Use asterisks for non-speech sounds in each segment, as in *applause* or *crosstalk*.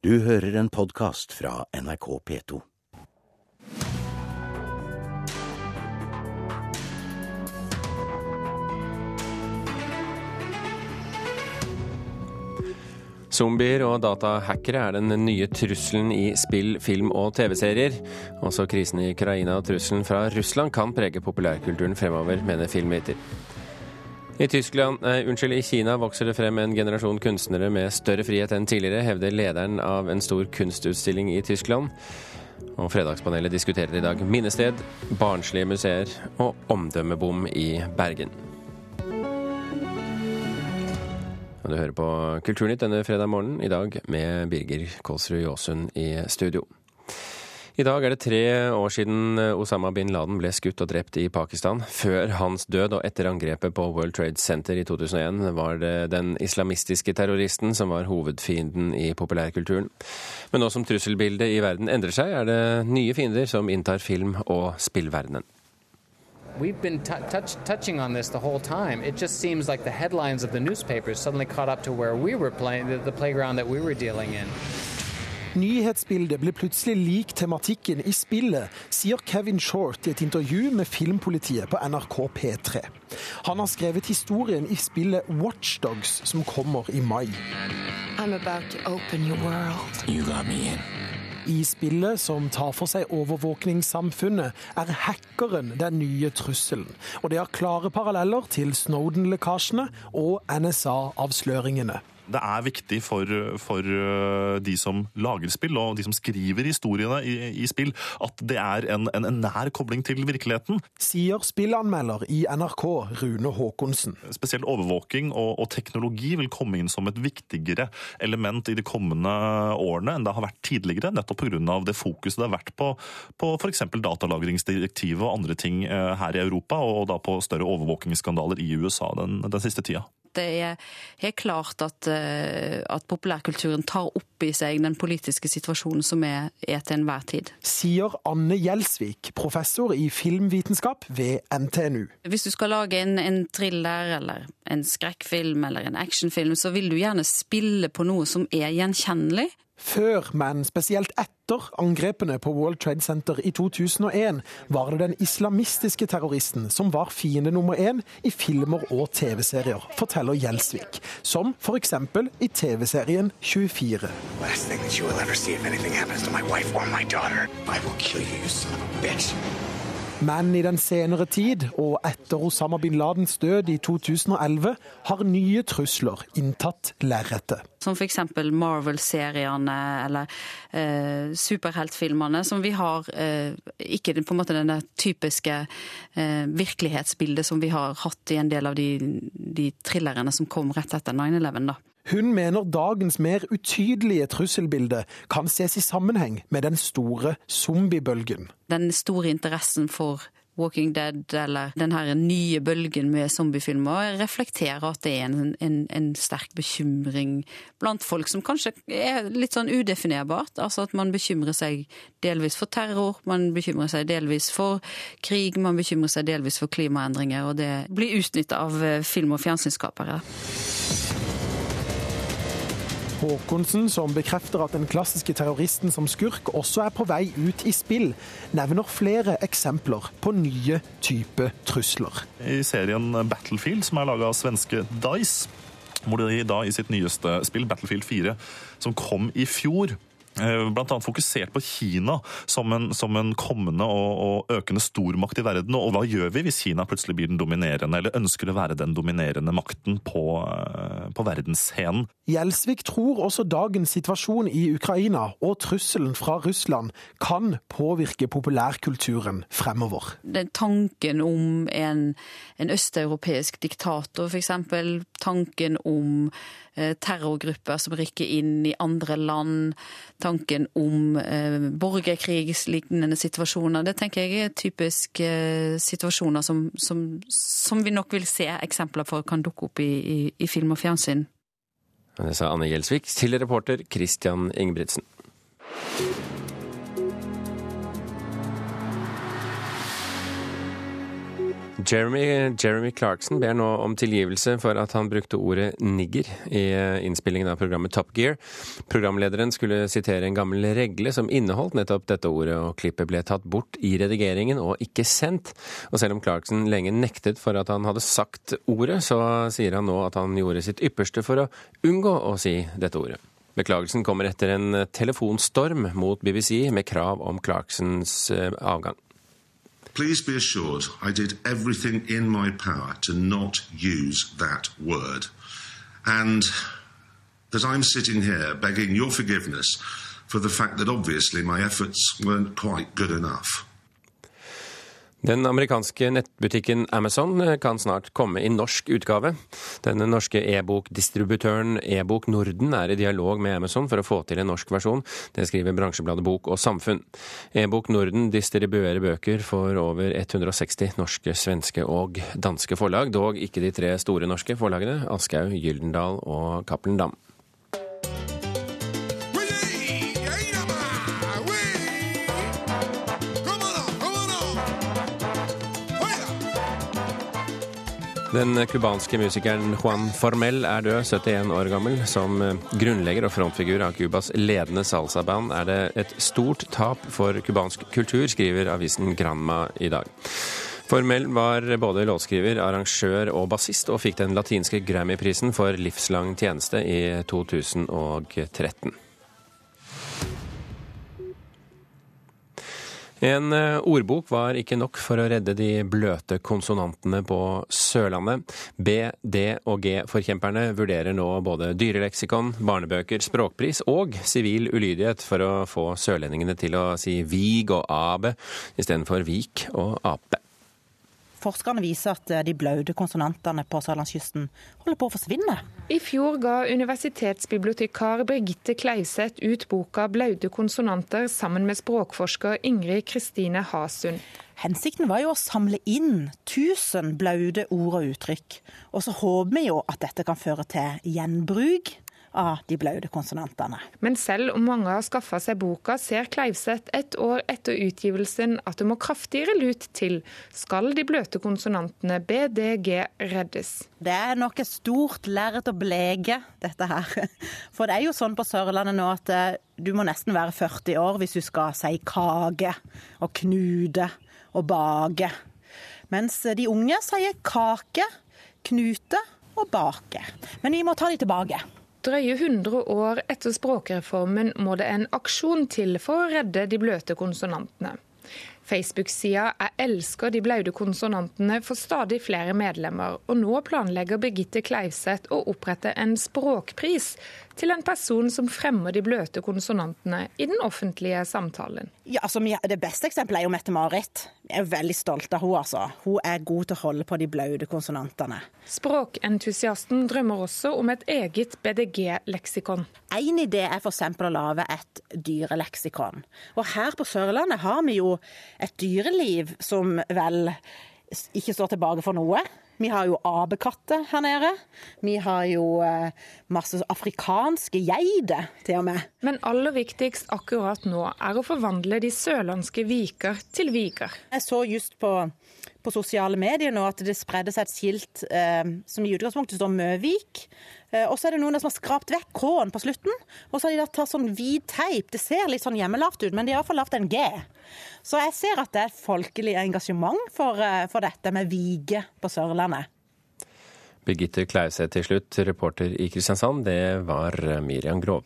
Du hører en podkast fra NRK P2. Zombier og datahackere er den nye trusselen i spill, film og TV-serier. Også krisen i Ukraina og trusselen fra Russland kan prege populærkulturen fremover, mener filmviter. I Tyskland, nei, unnskyld, I Kina vokser det frem en generasjon kunstnere med større frihet enn tidligere, hevder lederen av en stor kunstutstilling i Tyskland. Og Fredagspanelet diskuterer i dag minnested, barnslige museer og omdømmebom i Bergen. Og Du hører på Kulturnytt denne fredag morgenen, i dag med Birger Kålsrud Jåsund i studio. I dag er det tre år siden Osama bin Laden ble skutt og drept i Pakistan. Før hans død og etter angrepet på World Trade Center i 2001 var det den islamistiske terroristen som var hovedfienden i populærkulturen. Men nå som trusselbildet i verden endrer seg, er det nye fiender som inntar film- og spillverdenen. We've been touch, touching on this the whole time. It just seems like the headlines of the newspapers suddenly caught up to where we were playing, the, the playground that we were dealing in. Nyhetsbildet ble plutselig lik tematikken i spillet, sier Kevin Short i et intervju med Filmpolitiet på NRK P3. Han har skrevet historien i spillet Watchdogs, som kommer i mai. I'm about to open your world. You got me in. I spillet, som tar for seg overvåkningssamfunnet, er hackeren den nye trusselen. Og det har klare paralleller til Snowden-lekkasjene og NSA-avsløringene. Det er viktig for, for uh, de som lager spill, og de som skriver historiene i, i spill, at det er en, en, en nær kobling til virkeligheten. Sier spillanmelder i NRK, Rune Haakonsen. Spesielt overvåking og, og teknologi vil komme inn som et viktigere element i de kommende årene enn det har vært tidligere, nettopp pga. det fokuset det har vært på, på f.eks. datalagringsdirektivet og andre ting uh, her i Europa, og da på større overvåkingsskandaler i USA den, den siste tida. Det er helt klart at, eh, at, populærkulturen tar opp i seg den politiske situasjonen som er, er til enhver tid. Sier Anne Gjelsvik, professor i filmvitenskap ved NTNU. Hvis du skal lage en, en thriller eller en skrekkfilm eller en actionfilm, så vil du gjerne spille på noe som er gjenkjennelig. Før, men spesielt etter angrepene på World Trade Center i 2001, var det den islamistiske terroristen som var fiende nummer én i filmer og TV-serier, forteller Gjelsvik. Som f.eks. i TV-serien 24. Last thing that you you, Men i den senere tid, og etter Osama bin Ladens død i 2011, har nye trusler inntatt lerretet. Som f.eks. Marvel-seriene eller eh, superheltfilmene, som vi har eh, ikke på en måte den typiske eh, virkelighetsbildet som vi har hatt i en del av de, de thrillerne som kom rett etter 9-11. da. Hun mener dagens mer utydelige trusselbilde kan ses i sammenheng med den store zombiebølgen. Den store interessen for Walking Dead eller den her nye bølgen med zombiefilmer reflekterer at det er en, en, en, sterk bekymring blant folk som kanskje er litt sånn udefinerbart. Altså at man bekymrer seg delvis for terror, man bekymrer seg delvis for krig, man bekymrer seg delvis for klimaendringer, og det blir utnytta av film- og fjernsynsskapere. Håkonsen, som bekrefter at den klassiske terroristen som skurk også er på vei ut i spill, nevner flere eksempler på nye typer trusler. I serien Battlefield, som er laga av svenske Dice, hvor de da i sitt nyeste spill, Battlefield 4, som kom i fjor Blant annet fokusert på Kina som en, som en kommende og, og, økende stormakt i verden. Og hva gjør vi hvis Kina plutselig blir den dominerende, eller ønsker å være den dominerende makten på, på verdensscenen? Gjelsvik tror også dagens situasjon i Ukraina og trusselen fra Russland kan påvirke populærkulturen fremover. Den tanken om en, en østeuropeisk diktator, f.eks. Tanken om terrorgrupper som rykker inn i andre land, tanken om eh, borgerkrigslignende situasjoner. Det tenker jeg er typiske eh, situasjoner som, som, som, vi nok vil se eksempler for kan dukke opp i, i, i film og fjernsyn. Det sa Anne Gjelsvik til reporter Christian Ingebrigtsen. Jeremy, Jeremy, Clarkson ber nå om tilgivelse for at han brukte ordet 'nigger' i innspillingen av programmet Top Gear. Programlederen skulle sitere en gammel regle som inneholdt nettopp dette ordet, og klippet ble tatt bort i redigeringen og ikke sendt. Og selv om Clarkson lenge nektet for at han hadde sagt ordet, så sier han nå at han gjorde sitt ypperste for å unngå å si dette ordet. Beklagelsen kommer etter en telefonstorm mot BBC med krav om Clarksons eh, avgang. Please be assured I did everything in my power to not use that word. And that I'm sitting here begging your forgiveness for the fact that obviously my efforts weren't quite good enough. Den amerikanske nettbutikken Amazon eh, kan snart komme i norsk utgave. Den norske e-bokdistributøren eBok Norden er i dialog med Amazon for å få til en norsk versjon. Det skriver bransjebladet Bok og Samfunn. E-bok Norden distribuerer bøker for over 160 norske, svenske og danske forlag, dog ikke de tre store norske forlagene Aschehoug, Gyldendal og Cappelen Dam. Den cubanske musikeren Juan Formel er død, 71 år gammel. Som grunnlegger og frontfigur av Cubas ledende salsaband er det et stort tap for cubansk kultur, skriver avisen Granma i dag. Formel var både låtskriver, arrangør og bassist, og fikk den latinske Grammy-prisen for livslang tjeneste i 2013. En eh, ordbok var ikke nok for å redde de bløte konsonantene på Sørlandet. B, D og G-forkjemperne vurderer nå både dyreleksikon, barnebøker, språkpris og sivil ulydighet for å få sørlendingene til å si vig og abe istedenfor vik og ape. Forskerne viser at eh, de blaute konsonantene på sørlandskysten holder på å forsvinne. I fjor ga universitetsbibliotekar Birgitte Kleiseth ut boka 'Blaute konsonanter' sammen med språkforsker Ingrid Kristine Hasund. Hensikten var jo å samle inn 1000 blaute ord og uttrykk. Og så håper vi jo at dette kan føre til gjenbruk av de blaute konsonantene. Men selv om mange har skaffa seg boka, ser Kleivseth et år etter utgivelsen at det må kraftigere lut til skal de bløte konsonantene BDG reddes. Det er nok et stort lerret å bleke, dette her. *laughs* For det er jo sånn på Sørlandet nå at eh, du må nesten være 40 år hvis du skal si kage og knude og bake. Mens de unge sier kake, knute og bake. Men vi må ta de tilbake. Drøye 100 år etter språkreformen må det en aksjon til for å redde de bløte konsonantene. Facebook-sida 'Jeg elsker de blaute konsonantene' får stadig flere medlemmer, og nå planlegger Birgitte Kleivseth å opprette en språkpris til en person som fremmer de bløte konsonantene i den offentlige samtalen. Ja, altså, Det beste eksempelet er jo Mette-Marit. Jeg er veldig stolt av henne. altså. Hun er god til å holde på de blaute konsonantene. Språkentusiasten drømmer også om et eget BDG-leksikon. En idé er f.eks. å lage et dyreleksikon. Og her på Sørlandet har vi jo et dyreliv som vel ikke står tilbake for noe. Vi har jo apekatter her nede. Vi har jo eh, masse afrikanske geiter, til og med. Men aller viktigst akkurat nå er å forvandle de sørlandske viker til viker. Jeg så just på, på sosiale medier nå at det spredde seg et skilt eh, som i utgangspunktet står Møvik. Eh, og så er det noen som har skrapt vekk K-en på slutten. Og så har de da tatt sånn hvit teip. Det ser litt sånn hjemmelavt ut, men de har iallfall lagd en G. Så jeg ser at det er et folkelig engasjement for, eh, for dette med vige på Sørlandet. Birgitte Klauseth til slutt, reporter i Kristiansand, det var Miriam Grov.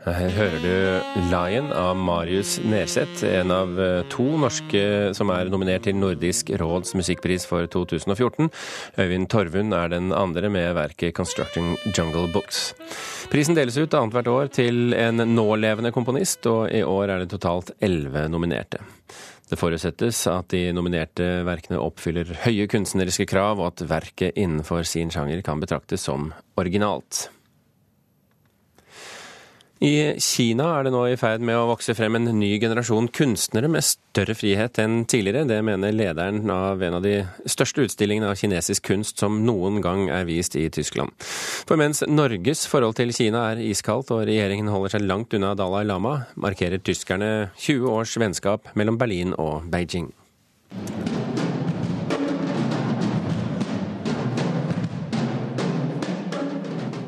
Her hører du 'Lion' av Marius Nerseth, en av eh, to norske som er nominert til Nordisk råds musikkpris for 2014. Øyvind Torvund er den andre med verket 'Constructing Jungle Books'. Prisen deles ut annethvert år til en nålevende komponist, og i år er det totalt elleve nominerte. Det forutsettes at de nominerte verkene oppfyller høye kunstneriske krav, og at verket innenfor sin sjanger kan betraktes som originalt. I Kina er det nå i ferd med å vokse frem en ny generasjon kunstnere med større frihet enn tidligere. Det mener lederen av en av de største utstillingene av kinesisk kunst som noen gang er vist i Tyskland. For mens Norges forhold til Kina er iskaldt og regjeringen holder seg langt unna Dalai Lama, markerer tyskerne 20 års vennskap mellom Berlin og Beijing.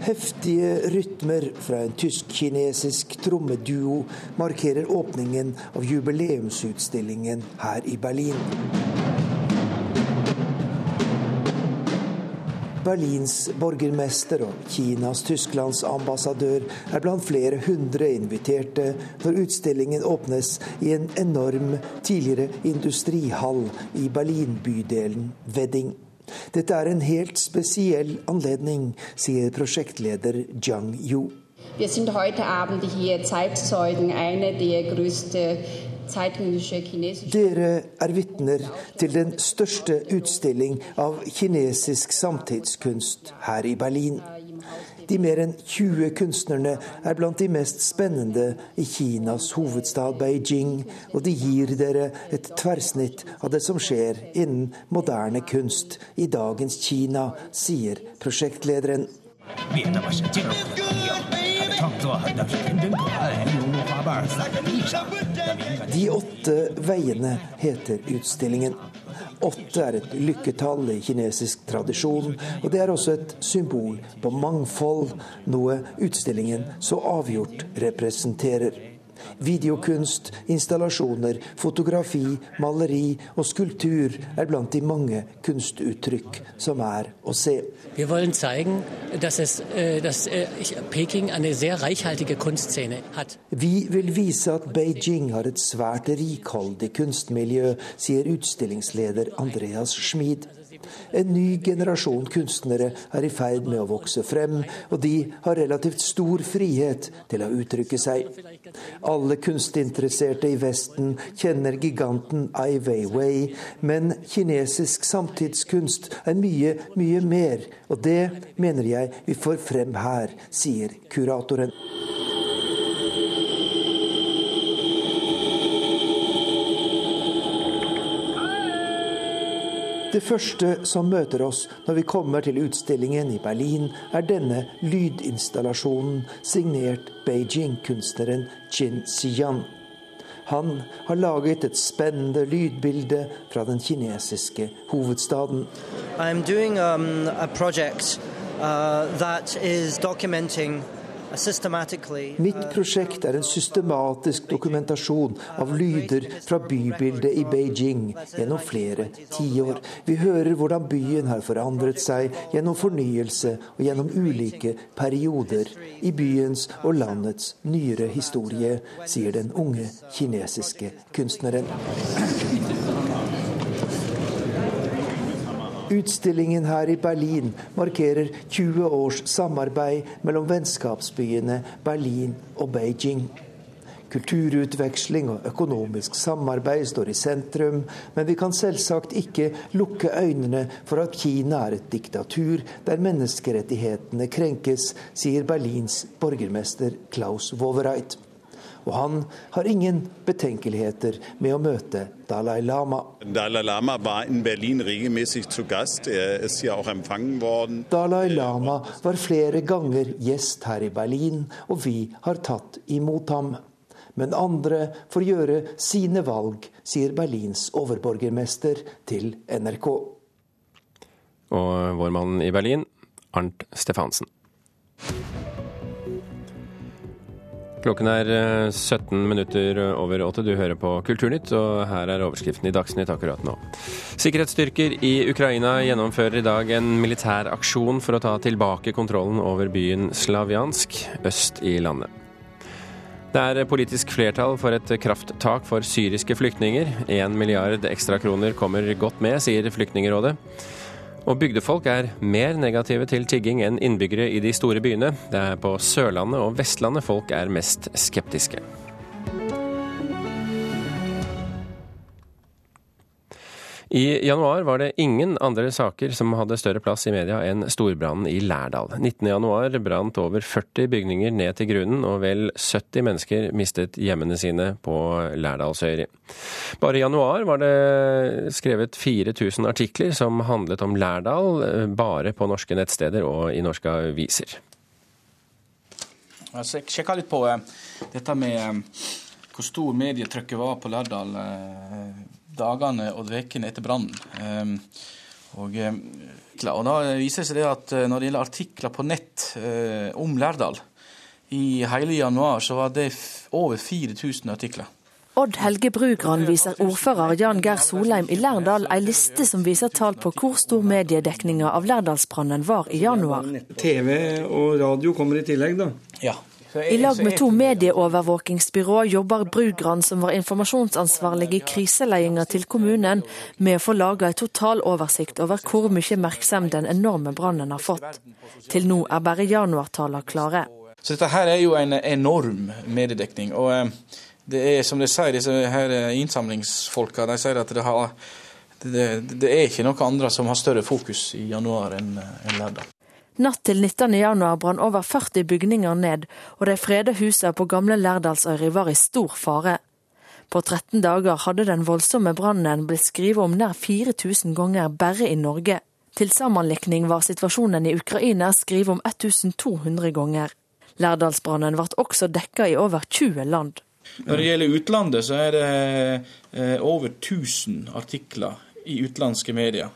Heftige rytmer fra en tysk-kinesisk trommeduo markerer åpningen av jubileumsutstillingen her i Berlin. Berlins borgermester og Kinas Tysklands ambassadør er blant flere hundre inviterte når utstillingen åpnes i en enorm tidligere industrihall i Berlin-bydelen Wedding. Dette er en helt spesiell anledning, sier prosjektleder Jiang Yu. Wir sind heute Abend hier Zeitzeugen einer der größten dere er vitner til den største utstilling av kinesisk samtidskunst her i Berlin. De mer enn 20 kunstnerne er blant de mest spennende i Kinas hovedstad Beijing, og de gir dere et tverrsnitt av det som skjer innen moderne kunst i dagens Kina, sier prosjektlederen. De åtte veiene heter utstillingen. Åtte er et lykketall i kinesisk tradisjon, og det er også et symbol på mangfold, noe utstillingen så avgjort representerer. Videokunst, installasjoner, fotografi, maleri og skulptur er blant de mange kunstuttrykk som er å se. Vi vil es, dass Peking eine sehr reichhaltige Kunstszene hat. Vi vil vise at Beijing har et svært rikholdig kunstmiljø, sier utstillingsleder Andreas Schmid. En ny generasjon kunstnere er i ferd med å vokse frem, og de har relativt stor frihet til å uttrykke seg. Alle kunstinteresserte i Vesten kjenner giganten Ai Weiwei, men kinesisk samtidskunst er mye, mye mer, og det mener jeg vi får frem her, sier kuratoren. Det første som møter oss når vi kommer til utstillingen i Berlin, er denne lydinstallasjonen signert Beijing-kunstneren Qin Xian. Han har laget et spennende lydbilde fra den kinesiske hovedstaden. I'm doing um, a project uh, Mitt prosjekt er en systematisk dokumentasjon av lyder fra bybildet i Beijing gjennom flere tiår. Vi hører hvordan byen har forandret seg gjennom fornyelse og gjennom ulike perioder i byens og landets nyere historie, sier den unge kinesiske kunstneren. Utstillingen her i Berlin markerer 20 års samarbeid mellom vennskapsbyene Berlin og Beijing. Kulturutveksling og økonomisk samarbeid står i sentrum, men vi kan selvsagt ikke lukke øynene for at Kina er et diktatur der menneskerettighetene krenkes, sier Berlins borgermester Klaus Wowereit og han har ingen betenkeligheter med å møte Dalai Lama. Dalai Lama var i Berlin regelmessig til Gast. Er ist hier empfangen worden. Dalai Lama var flere ganger gjest her i Berlin, og vi har tatt imot ham. Men andre får gjøre sine valg, sier Berlins overborgermester til NRK. Og vår mann i Berlin, Arnt Stefansen. Klokken er 17 eh, minutter over åtte. Du hører på Kulturnytt, og her er overskriften i Dagsnytt akkurat nå. Sikkerhetsstyrker i Ukraina gjennomfører i dag en militær aksjon for å ta tilbake kontrollen over byen Slavjansk øst i landet. Det er politisk flertall for et krafttak for syriske flyktninger. Én milliard ekstra kroner kommer godt med, sier Flyktningrådet. Og bygdefolk er mer negative til tigging enn innbyggere i de store byene. Det er på Sørlandet og Vestlandet folk er mest skeptiske. I januar var det ingen andre saker som hadde større plass i media enn storbrannen i Lærdal. 19.1 brant over 40 bygninger ned til grunnen, og vel 70 mennesker mistet hjemmene sine på Lærdalsøyri. Bare i januar var det skrevet 4000 artikler som handlet om Lærdal, bare på norske nettsteder og i norske aviser. Jeg sjekka litt på eh, dette med eh, hvor stor medietrykket var på Lærdal eh, dagene og ukene etter brannen. Ehm, og, eh, og, da viser det seg det at eh, når det gjelder artikler på nett eh, om Lærdal, i hele januar så var det over 4000 artikler. Odd Helge Brugran viser ordfører Jan Geir Solheim i Lærdal ei liste som viser tall på hvor stor mediedekninga av Lærdalsbrannen var i januar. TV og radio kommer i tillegg, da? Ja. I lag med to medieovervåkingsbyrå jobber Brugran, som var informasjonsansvarlig i kriseledelsen til kommunen, med å få laga en total oversikt over hvor mye merksemd den enorme brannen har fått. Til nå er bare januartallene klare. Så dette her er jo en enorm mediedekning. og eh, det er som de sier, disse her innsamlingsfolka, de sier at det, har, det, det er ikke noen andre som har større fokus i januar enn enn en Lærdal. Natt til 19. januar brann over 40 bygninger ned, og de freda husene på gamle Lærdalsøyri var i stor fare. På 13 dager hadde den voldsomme brannen blitt skrevet om nær 4000 ganger bare i Norge. Til sammenlikning var situasjonen i Ukraina skrevet om 1200 ganger. Lærdalsbrannen ble også dekka i over 20 land. Når det gjelder utlandet, så er det eh, over 1000 artikler i utenlandske medier.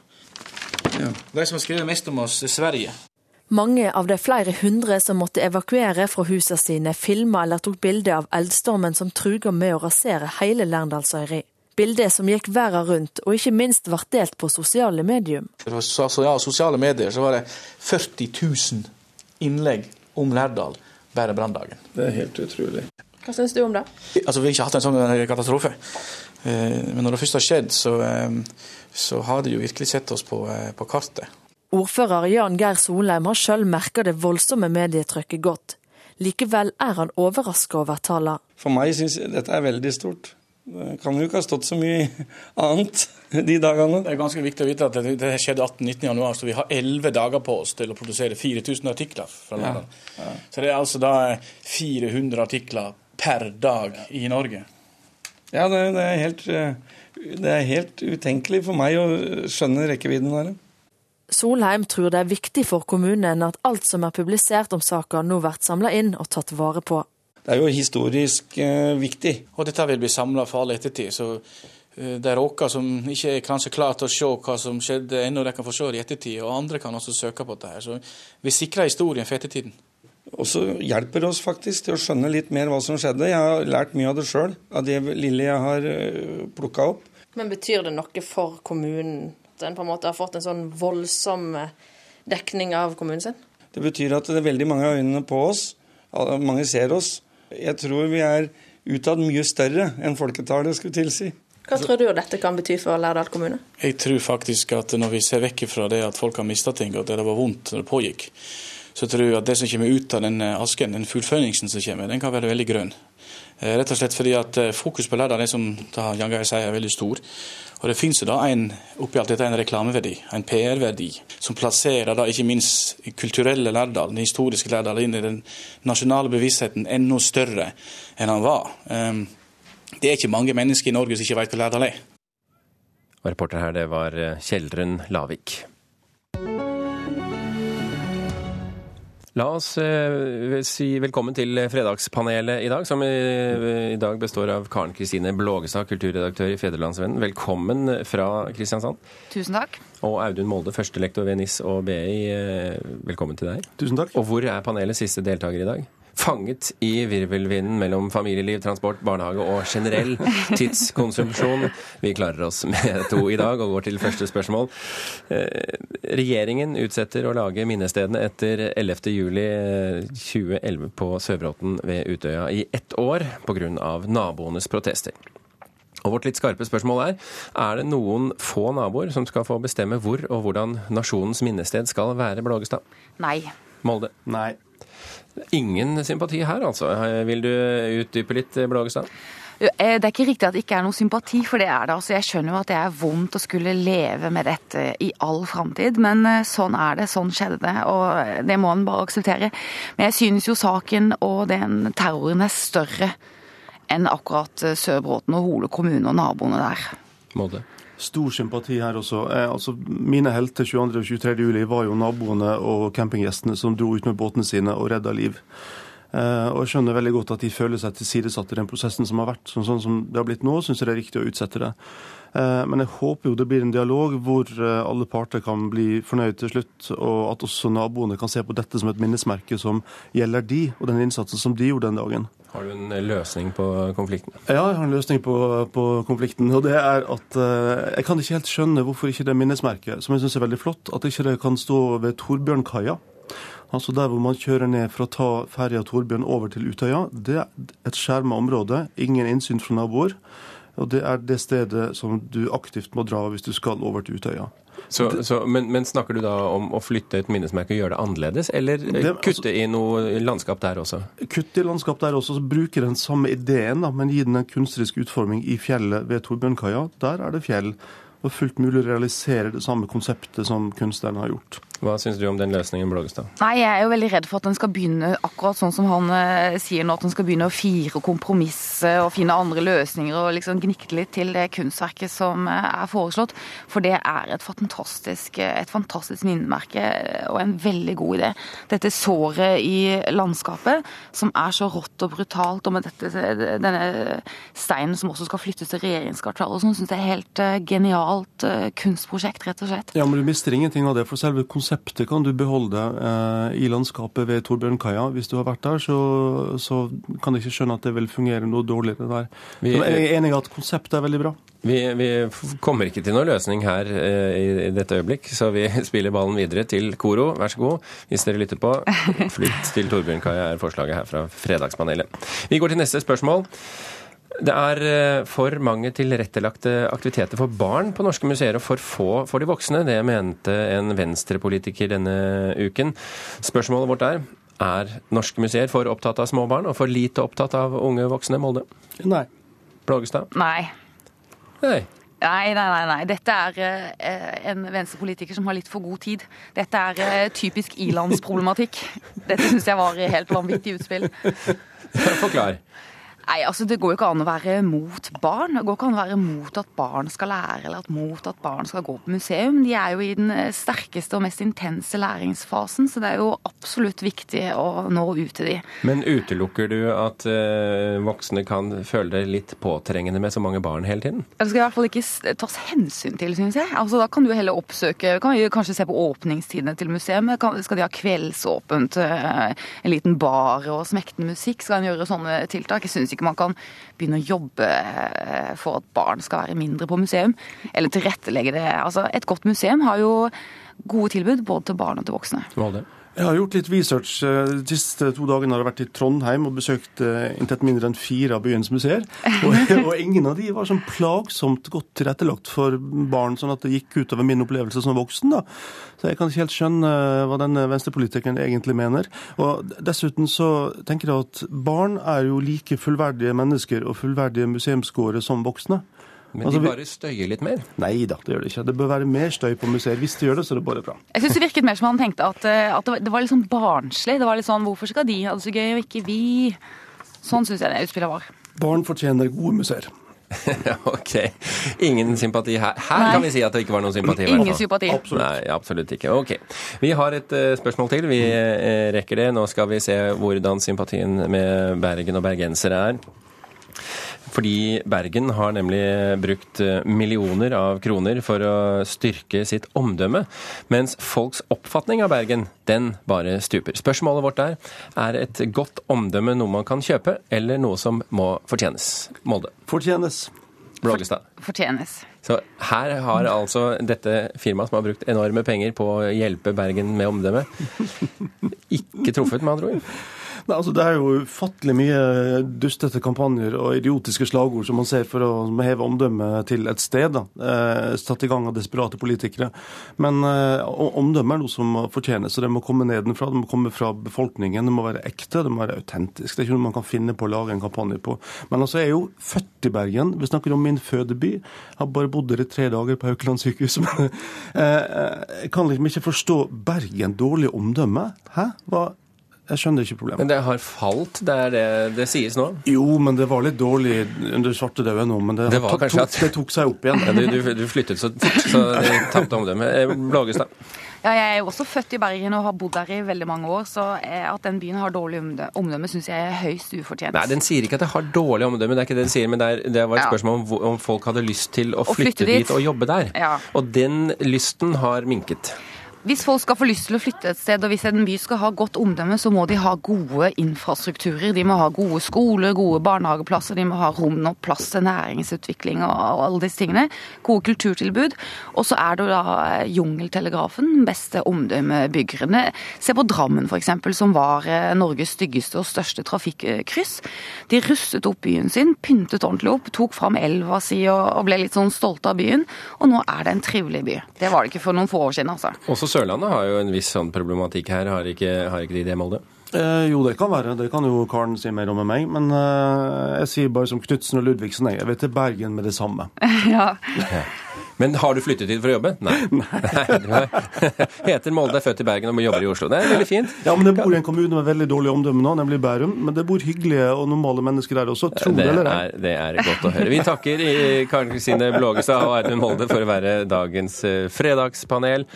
Ja. De som har skrevet mest om oss, er Sverige. Mange av de flere hundre som måtte evakuere fra husene sine, filma eller tok bilde av eldstormen som truga med å rasere hele Lerndalsøyri. Bildet som gikk verden rundt, og ikke minst ble delt på sosiale medium. På sosiale medier så var det 40 000 innlegg om Lærdal bare branndagen. Det er helt utrolig. Hva syns du om det? Altså, Vi har ikke hatt en sånn katastrofe. Eh, men når det først har skjedd, så, eh, så har det jo virkelig sett oss på, eh, på kartet. Ordfører Jan Geir Solheim har sjøl merka det voldsomme medietrykket godt. Likevel er han overraska over tallene. For meg syns jeg dette er veldig stort. Det kan jo ikke ha stått så mye *laughs* annet de dagene. Det er ganske viktig å vite at det skjedde 18.-19. januar, så vi har 11 dager på oss til å produsere 4000 artikler. fra ja. Ja. Så det er altså da 400 artikler per dag i Norge. Ja, det, det, er helt, det er helt utenkelig for meg å skjønne rekkevidden av det. Solheim tror det er viktig for kommunen at alt som er publisert om saka nå blir samla inn og tatt vare på. Det er jo historisk eh, viktig. Og dette vil bli samla for all ettertid. Så de det er noen som ikke er kanskje klare til å se hva som skjedde ennå, de kan få se det i ettertid. Og andre kan også søke på dette. Så vi sikrer historien for ettertiden. Og så hjelper det oss faktisk til å skjønne litt mer hva som skjedde. Jeg har lært mye av det sjøl, av det lille jeg har eh, plukka opp. Men betyr det noe for kommunen at en på en måte har fått en sånn voldsom eh, dekning av kommunen sin? Det betyr at det er veldig mange av øynene på oss. Mange ser oss. Jeg tror vi er utad mye større enn folketallet skulle tilsi. Hva tror du dette kan bety for Lærdal kommune? Jeg tror faktisk at når vi ser vekk fra det at folk har mista ting, og at det var vondt når det pågikk, så tror jeg at det som kommer ut av den asken, den fullføringen som kommer, den kan være veldig grønn. Eh, rett og slett fordi at eh, fokus på lørdag er som Jan Geir sier, er veldig stor. Og det finnes jo da en, oppi alt dette en reklameverdi, en PR-verdi, som plasserer da ikke minst kulturelle Lærdal, den historiske Lærdal, inn i den nasjonale bevisstheten enda større enn han var. Ehm, det er ikke mange mennesker i Norge som ikke vet hva Lærdal er. Og reporter her, det var eh, Kjeldren Lavik. La oss eh, si velkommen til Fredagspanelet i dag, som i, i dag består av Karen Kristine Blågestad, kulturredaktør i Federlandsvennen. Velkommen fra Kristiansand. Tusen takk. Og Audun Molde, førstelektor ved NIS og BI. Eh, velkommen til deg. Tusen takk. Og hvor er panelets siste deltaker i dag? Fanget i virvelvinden mellom familieliv, transport, barnehage og generell *laughs* tidskonsumsjon. Vi klarer oss med to i dag og går til første spørsmål. Eh, regjeringen utsetter å lage minnestedene etter 11. juli 2011 på Søvråten ved Utøya i ett år pga. naboenes protester. Og vårt litt skarpe spørsmål er er det noen få naboer som skal få bestemme hvor og hvordan nasjonens minnested skal være, Blågestad? Nei. Molde? Nei. Ingen sympati her, altså. Vil du utdype litt, Blågestad? Eh, det er ikke riktig at det ikke er noe sympati, for det er det. Altså, jeg skjønner jo at det er vondt å skulle leve med dette i all framtid, men eh, sånn er det. Sånn skjedde det, og det må en bare akseptere. Men jeg synes jo saken og den terroren er større enn akkurat Sør-Bråten og Hole kommune og naboene der. Måte. Stor sympati her også. Eh, altså, mine helter 22. og 23. juli var jo naboene og campinggjestene som dro ut med båtene sine og redda liv. Eh, og jeg skjønner veldig godt at de føler seg tilsidesatt i den prosessen som har vært. Sånn, sånn som det har blitt nå, syns jeg det er riktig å utsette det. Eh, men jeg håper jo det blir en dialog hvor eh, alle parter kan bli fornøyd til slutt, og at også naboene kan se på dette som et minnesmerke som gjelder de, og den innsatsen som de gjorde den dagen. Har du en løsning på konflikten? Ja, jeg har en løsning på, på konflikten. Og det er at jeg kan ikke helt skjønne hvorfor ikke det minnesmerket, som jeg syns er veldig flott, at ikke det kan stå ved Torbjørnkaia. Altså Der hvor man kjører ned for å ta ferja Torbjørn over til Utøya, det er et skjerma område. Ingen innsyn fra naboer. Og det er det stedet som du aktivt må dra hvis du skal over til Utøya. Så, så, men, men, snakker du da om å flytte et minnesmerke og gjøre det annerledes, eller det, kutte altså, i noe landskap der også? Kutte i landskap der også, så bruke den samme ideen, da, men gi den en kunstnerisk utforming i fjellet ved Torbjørnkaia. Der er det fjell og fullt mulig å realisere det samme konseptet som kunstneren har gjort. Hva syns du om den løsningen, Blågestad? Nei, Jeg er jo veldig redd for at den skal begynne akkurat sånn som han eh, sier nå, at den skal begynne å fire kompromisse og finne andre løsninger og liksom gnikte litt til det kunstverket som eh, er foreslått. For det er et fantastisk, et fantastisk minnemerke og en veldig god idé. Dette såret i landskapet som er så rått og brutalt, og med dette, denne steinen som også skal flyttes til regjeringskvartalet, sånn, syns jeg er helt eh, genialt kunstprosjekt, rett og slett. Ja, men du mister ingenting av det. for selve konseptet kan du beholde eh, i landskapet ved Torbjørnkaia. Hvis du har vært der, så, så, kan jeg ikke skjønne at det vil fungere noe dårligere der. Vi, jeg er enig i at konseptet er veldig bra. Vi, vi kommer ikke til noen løsning her eh, i, i, dette øyeblikk, så vi *laughs* spiller ballen videre til Koro. Vær så god, hvis dere lytter på. *laughs* Flytt til Torbjørnkaia er forslaget her fra Fredagspanelet. Vi går til neste spørsmål. Det er eh, for mange tilrettelagte aktiviteter for barn på norske museer og for få for de voksne. Det mente en venstrepolitiker denne uken. Spørsmålet vårt er er norske museer for opptatt av små barn og for lite opptatt av unge voksne? Molde? Nei. Blågestad? Nei. Nei. Nei, nei, nei, nei. Dette er eh, en venstrepolitiker som har litt for god tid. Dette er eh, typisk ilandsproblematikk. Dette syns jeg var helt vanvittig utspill. *laughs* Forklar. Nei, altså Det går jo ikke an å være mot barn. Det går ikke an å være mot at barn skal lære, eller at mot at barn skal gå på museum. De er jo i den eh, sterkeste og mest intense læringsfasen, så det er jo absolutt viktig å nå ut til de. Men utelukker du at uh, voksne kan føle det litt påtrengende med så mange barn hele tiden? Det skal i hvert fall ikke tas hensyn til, syns jeg. Altså Da kan du heller oppsøke kan vi Kanskje se på åpningstidene til museum. Skal de ha kveldsåpent, uh, en liten bar og smektende musikk? Skal en gjøre sånne tiltak? Jeg synes ikke man kan begynne å jobbe eh, for at barn skal være mindre på museum. Eller tilrettelegge det. Altså, et godt museum har jo gode tilbud både til barn og til voksne. Hva det? Jeg har gjort litt research. Eh, de siste to dagene har jeg vært i Trondheim og besøkt eh, intet mindre enn fire av byens museer. Og, *laughs* og, ingen av de var sånn plagsomt godt tilrettelagt for barn, sånn at det gikk utover min opplevelse som voksen. da. Så jeg kan ikke helt skjønne eh, hva denne venstrepolitikeren egentlig mener. Og Dessuten så tenker jeg at barn er jo like fullverdige mennesker og fullverdige museumsgåere som voksne. Men altså, de bare støyer litt mer? Nei da, det gjør det ikke. Det bør være mer støy på museer. Hvis de gjør det, så er det bare bra. Jeg syns det virket mer som han tenkte at, eh, at det, var, litt sånn barnslig. Det var litt sånn hvorfor skal de ha det så gøy, og ikke vi? Sånn syns jeg det utspillet var. Barn fortjener gode museer. *laughs* ok. Ingen sympati her. Her Nei. kan vi si at det ikke var noen sympati. Ingen sympati. Absolutt. Nei, absolutt ikke. Ok. Vi har et uh, spørsmål til. Vi uh, rekker det. Nå skal vi se hvordan sympatien med Bergen og bergensere er. Fordi Bergen har nemlig brukt eh, millioner av kroner for å styrke sitt omdømme, mens folks oppfatning av Bergen, den bare stuper. Spørsmålet vårt er er et godt omdømme noe man kan kjøpe, eller noe som må fortjenes? Molde. Fortjenes. Blågestad. Fortjenes. Så her har altså dette firmaet som har brukt enorme penger på å hjelpe Bergen med omdømme, ikke truffet, med andre ord? Nei, altså Det er jo ufattelig mye dustete kampanjer og idiotiske slagord som man ser for å heve omdømmet til et sted. da, eh, Satt i gang av desperate politikere. Men eh, omdømme er noe som fortjenes, og det må komme nedenfra. Det må komme fra befolkningen. Det må være ekte, det må være autentisk. Det er ikke noe man kan finne på å lage en kampanje på. Men altså, jeg er jo født i Bergen. Vi snakker om min fødeby. Jeg har bare bodd der i tre dager på Haukeland sykehus. Men *laughs* eh, jeg kan liksom ikke forstå Bergen dårlig omdømme. Hæ? Hva jeg skjønner ikke problemet. Men det har falt, det er det det sies nå? Jo, men det var litt dårlig under svartedauden nå. Men det, det, tok, at... det tok seg opp igjen. Ja, du, du, du, flyttet så fort, så det tapte omdømmet. Blågestad? Ja, jeg er jo også født i Bergen og har bodd der i veldig mange år, så at den byen har dårlig omdømme, syns jeg er høyst ufortjent. Nei, Den sier ikke at det har dårlig omdømme, det er ikke det den sier, men det, er, det var et spørsmål om, om, folk hadde lyst til å, å flytte, flytte, dit og jobbe der. Ja. Og den lysten har minket. Hvis folk skal få lyst til å flytte et sted, og hvis en by skal ha godt omdømme, så må de ha gode infrastrukturer. De må ha gode skoler, gode barnehageplasser, de må ha rom og plass til næringsutvikling og alle disse tingene. Gode kulturtilbud. Og så er det da Jungeltelegrafen, den beste omdømmebyggerne. Se på Drammen f.eks., som var eh, Norges styggeste og største trafikkryss. De rustet opp byen sin, pyntet ordentlig opp, tok fram elva si og ble litt sånn stolte av byen. Og nå er det en trivelig by. Det var det ikke for noen få år siden, altså. Også Sørlandet har jo en viss sånn problematikk her, har ikke, har ikke de det, Molde? Eh, jo, det kan være. Det kan jo Karen si mer om enn meg. Men eh, jeg sier bare som Knutsen og Ludvigsen, jeg vet til Bergen med det samme. *laughs* ja. Men har du flyttet hit for å jobbe? Nei. *laughs* Nei. *laughs* Heter Molde, er født i Bergen og jobber i Oslo. Det er veldig fint. Ja, men jeg bor i en kommune med veldig dårlig omdømme nå, nemlig Bærum. Men det bor hyggelige og normale mennesker der også, tro det eller ei. Det er godt å høre. Vi takker Karen Kristine Blågestad og Audun Molde for å være dagens eh, fredagspanel.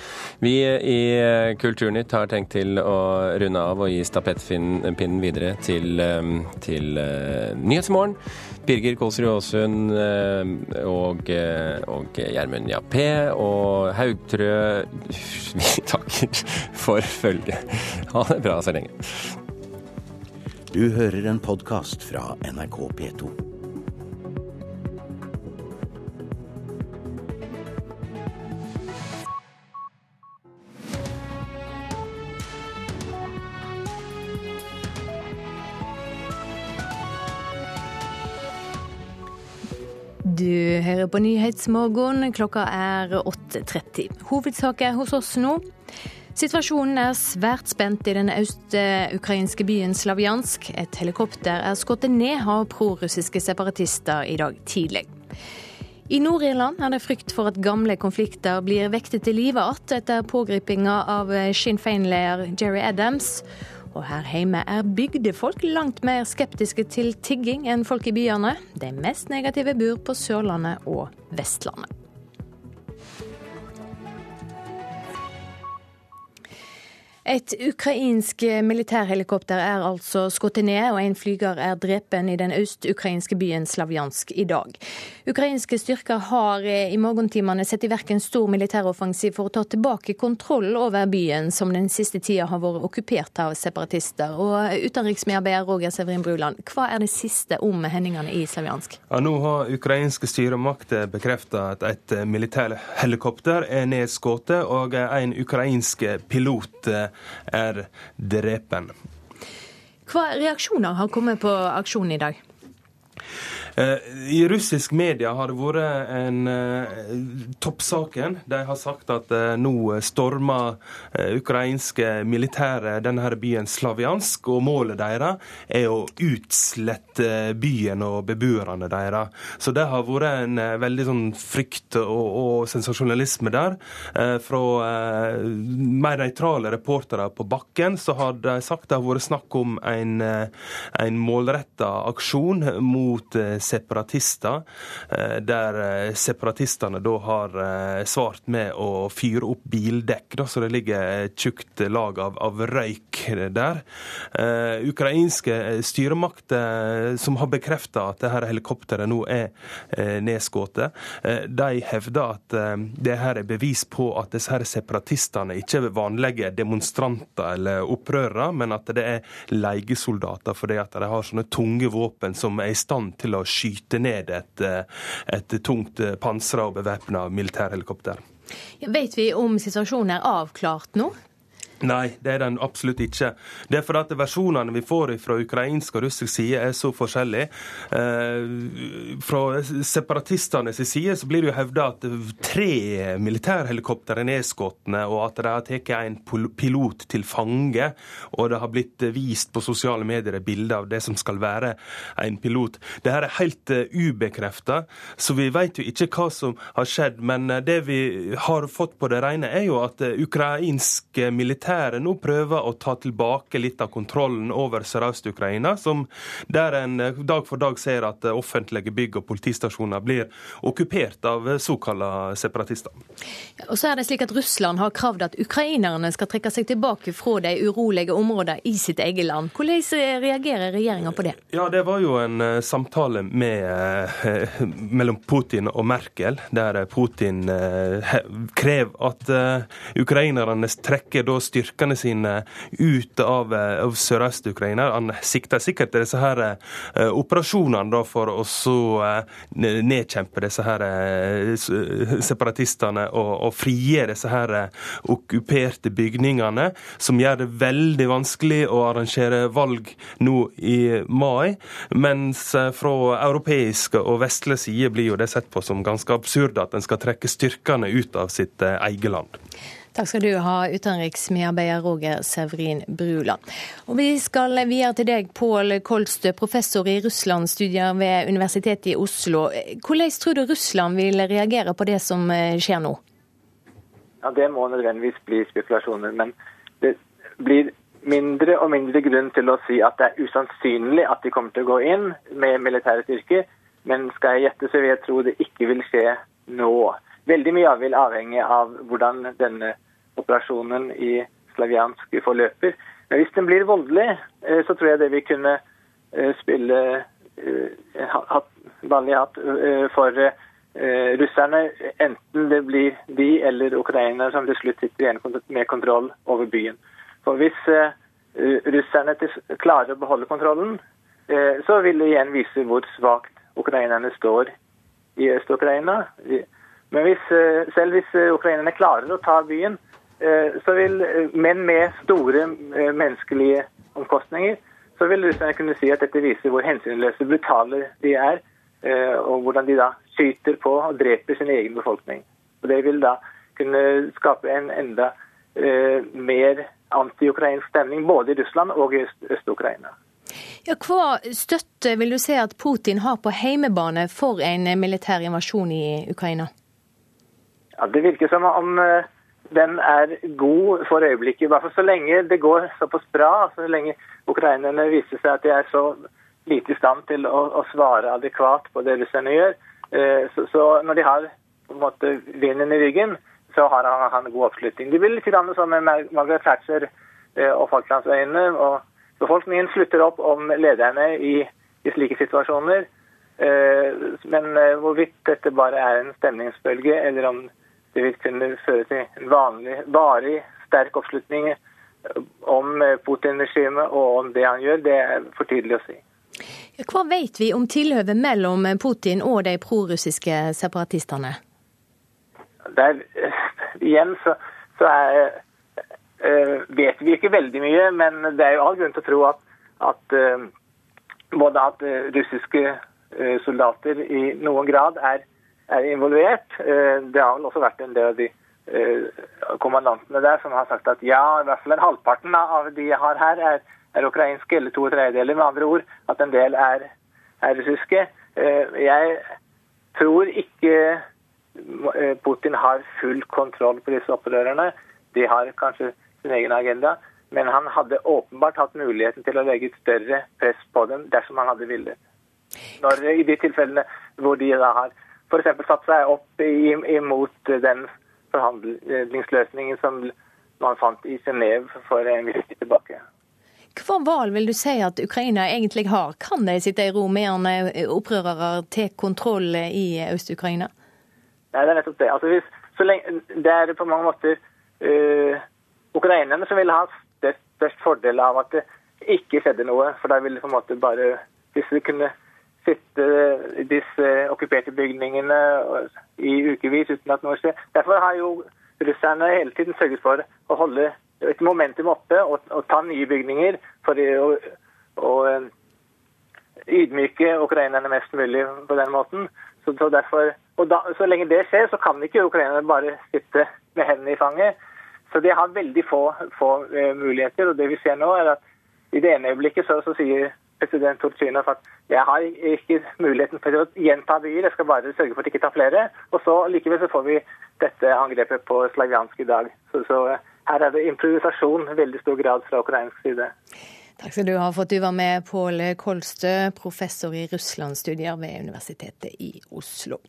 Vi i eh, Kulturnytt har tenkt til å runde av og gi stapettpinnen videre til, eh, til Nyhetsmorgen. Birger Kolsrud Aasund og, og Gjermund Jappé og Haugtrø Vi takker for følget. Ha det bra så lenge. Du hører en podkast fra NRK P2. Hører på Nyhetsmorgen. Klokka er 8.30. Hovedsaker hos oss nå. Situasjonen er svært spent i den øst-ukrainske byen Slavjansk. Et helikopter er skutt ned av prorussiske separatister i dag tidlig. I Nord-Irland er det frykt for at gamle konflikter blir vektet til live igjen etter pågripinga av Sinn Féin-leder Jerry Adams. Og her hjemme er bygdefolk langt mer skeptiske til tigging enn folk i byene. De mest negative bor på Sørlandet og Vestlandet. Et ukrainsk militærhelikopter er altså skutt ned, og en flyger er drepen i den øst-ukrainske byen Slavjansk i dag. Ukrainske styrker har i morgentimene satt i verk en stor militæroffensiv for å ta tilbake kontroll over byen, som den siste tida har vært okkupert av separatister. Og Utenriksmedarbeider Roger Severin Bruland, hva er det siste om hendelsene i Slavjansk? Ja, nå har ukrainske styremakter bekreftet at et militærhelikopter er nedskutt, og en ukrainsk pilot er drepen. Hva reaksjoner har kommet på aksjonen i dag? Eh, I russisk media har det vært en uh, toppsaken. De har sagt at uh, nå stormer ukrainske militære denne her byen Slaviansk, og målet deres er å utslette byen og beboerne deres. Så det har vært en veldig sånn frykt og, og sensasjonalisme der. Fra mer nøytrale reportere på bakken så har de sagt det har vært snakk om en, en målretta aksjon mot separatister, eh, der eh, separatistene da har eh, svart med å fyre opp bildekk, da, så det ligger et tjukt lag av, av røyk der. Ukrainske styremakter som har bekrefta at dette helikopteret nå er nedskutt, de hevder at det her er bevis på at disse her separatistene ikke er vanlige demonstranter eller opprørere, men at det er leiesoldater fordi at de har sånne tunge våpen som er i stand til å skyte ned et, eh, et tungt eh, pansra og bevæpna militærhelikopter. Vet vi om situasjonen er avklart nå? Nei, det er den absolutt ikke. Det er fordi at versjonene vi får fra ukrainsk og russisk side er så forskjellige. Eh, fra separatistenes side så blir det jo hevda at tre militærhelikoptre er nedskutt, og at de har tatt en pilot til fange. Og det har blitt vist på sosiale medier bilder av det som skal være en pilot. Det her er helt uh, ubekrefta, så vi vet jo ikke hva som har skjedd. Men uh, det vi har fått på det rene, er jo at ukrainsk militær militæret nå prøver å ta tilbake litt av kontrollen over Sørøst-Ukraina, der en eh, dag for dag ser at eh, offentlige bygg og politistasjoner blir okkupert av eh, såkalte separatister. Og så er det slik at Russland har kravd at ukrainerne skal trekke seg tilbake fra de urolige områdene i sitt eget land. Hvordan reagerer regjeringa på det? Ja, Det var jo en samtale med, mellom Putin og Merkel, der Putin krev krever at ukrainerne trekker da styrker styrkene sine ut av, eh, av Sørøst-Ukraina. Han sikter sikkert til disse her uh, operasjonene da, for å uh, nedkjempe disse her separatistene og, og frigjøre disse her okkuperte bygningene, som gjør det veldig vanskelig å arrangere valg nå i mai. Mens fra europeiske og vestlige side blir jo det sett på som ganske absurd at en skal trekke styrkene ut av sitt eget land. Takk skal du ha, utenriksmedarbeider Roger Severin Bruland. Og Vi skal videre til deg, Pål Kolstø, professor i Russland-studier ved Universitetet i Oslo. Hvordan tror du Russland vil reagere på det som eh, skjer nå? Ja, Det må nødvendigvis bli spekulasjoner. Men det blir mindre og mindre grunn til å si at det er usannsynlig at de kommer til å gå inn med militære styrker. Men skal jeg gjette, så vil jeg tro det ikke vil skje nå. Veldig mye vil avhenge av hvordan denne operasjonen i Slaviansk forløper. Men hvis den blir voldelig, eh, så tror jeg det vil kunne eh, spille eh, vanlig hatt for russerne, enten det blir de eller ukrainere som til slutt sitter igjen med kontroll over byen. For hvis russerne klarer å beholde kontrollen, så vil det igjen vise hvor svakt ukrainerne står i Øst-Ukraina. Men hvis, eh, selv hvis eh, ukrainerne klarer å ta byen, eh, så vil, men med store menneskelige omkostninger, så vil russerne kunne si at dette viser hvor hensynløse, brutale de er, og hvordan de da skyter på og dreper sin egen befolkning. Og Det vil da kunne skape en enda mer anti-ukrainsk stemning både i Russland og i Øst-Ukraina. Ja, hva støtte vil du si at Putin har på heimebane for en militær invasjon i Ukraina? Ja, Det virker som om eh, den er god for øyeblikket. Hvert fall så lenge det går såpass bra, så lenge ukrainerne viser seg at de er så lite i stand til å, å svare adekvat på det russerne gjør. Eh, så, så, når de har på en måte vinden i ryggen, så har han, han god oppslutning. Det blir litt som med Margaret Thatcher eh, og Falklandsøyene. og Befolkningen slutter opp om lederne i, i slike situasjoner. Men hvorvidt dette bare er en stemningsbølge, eller om det vil kunne føre til en vanlig, varig sterk oppslutning om Putin-regimet og om det han gjør, det er for tidlig å si. Hva vet vi om tilhøvet mellom Putin og de prorussiske separatistene? Der, igjen så, så er, vet vi ikke veldig mye, men det er jo all grunn til å tro at, at både at russiske soldater i noen grad er er involvert. Eh, det har vel også vært en del av de eh, kommandantene der som har sagt at ja, i hvert fall en halvparten av de jeg har her, er, er ukrainske, eller to tredjedeler, med andre ord. At en del er, er russiske. Eh, jeg tror ikke Putin har full kontroll på disse opprørerne. De har kanskje sin egen agenda. Men han hadde åpenbart hatt muligheten til å legge et større press på dem dersom han hadde villet. Når, I de tilfellene hvor de da har f.eks. satt seg opp imot den forhandlingsløsningen som man fant i Genéve for en viss tid tilbake. Hva valg vil du si at Ukraina egentlig har? Kan de sitte i ro mens opprørere tar kontroll i Øst-Ukraina? Nei, det er nettopp det. Altså, hvis, lenge, det er på mange måter uh, ukrainerne som vil ha størst, størst fordel av at det ikke skjedde noe. For da vil det på en måte bare Hvis de kunne sitte i disse okkuperte bygningene i ukevis uten at noe skjer. Derfor har jo russerne hele tiden sørget for å holde et momentum oppe og, og ta nye bygninger for å, å ydmyke ukrainerne mest mulig på den måten. Så, så, derfor, og da, så lenge det skjer, så kan ikke ukrainerne bare sitte med hendene i fanget. Så de har veldig få, få muligheter. Og det vi ser nå, er at i det ene øyeblikket så, så sier president Turchinov at jeg har ikke muligheten for å gjenta byer, jeg skal bare sørge for at de ikke tar flere. Og så likevel så får vi dette angrepet på Slaviansk i dag. Så, så her er det improvisasjon i veldig stor grad fra ukrainsk side. Takk skal du ha for at du var med, Pål Kolstø, professor i Russlandsstudier ved Universitetet i Oslo.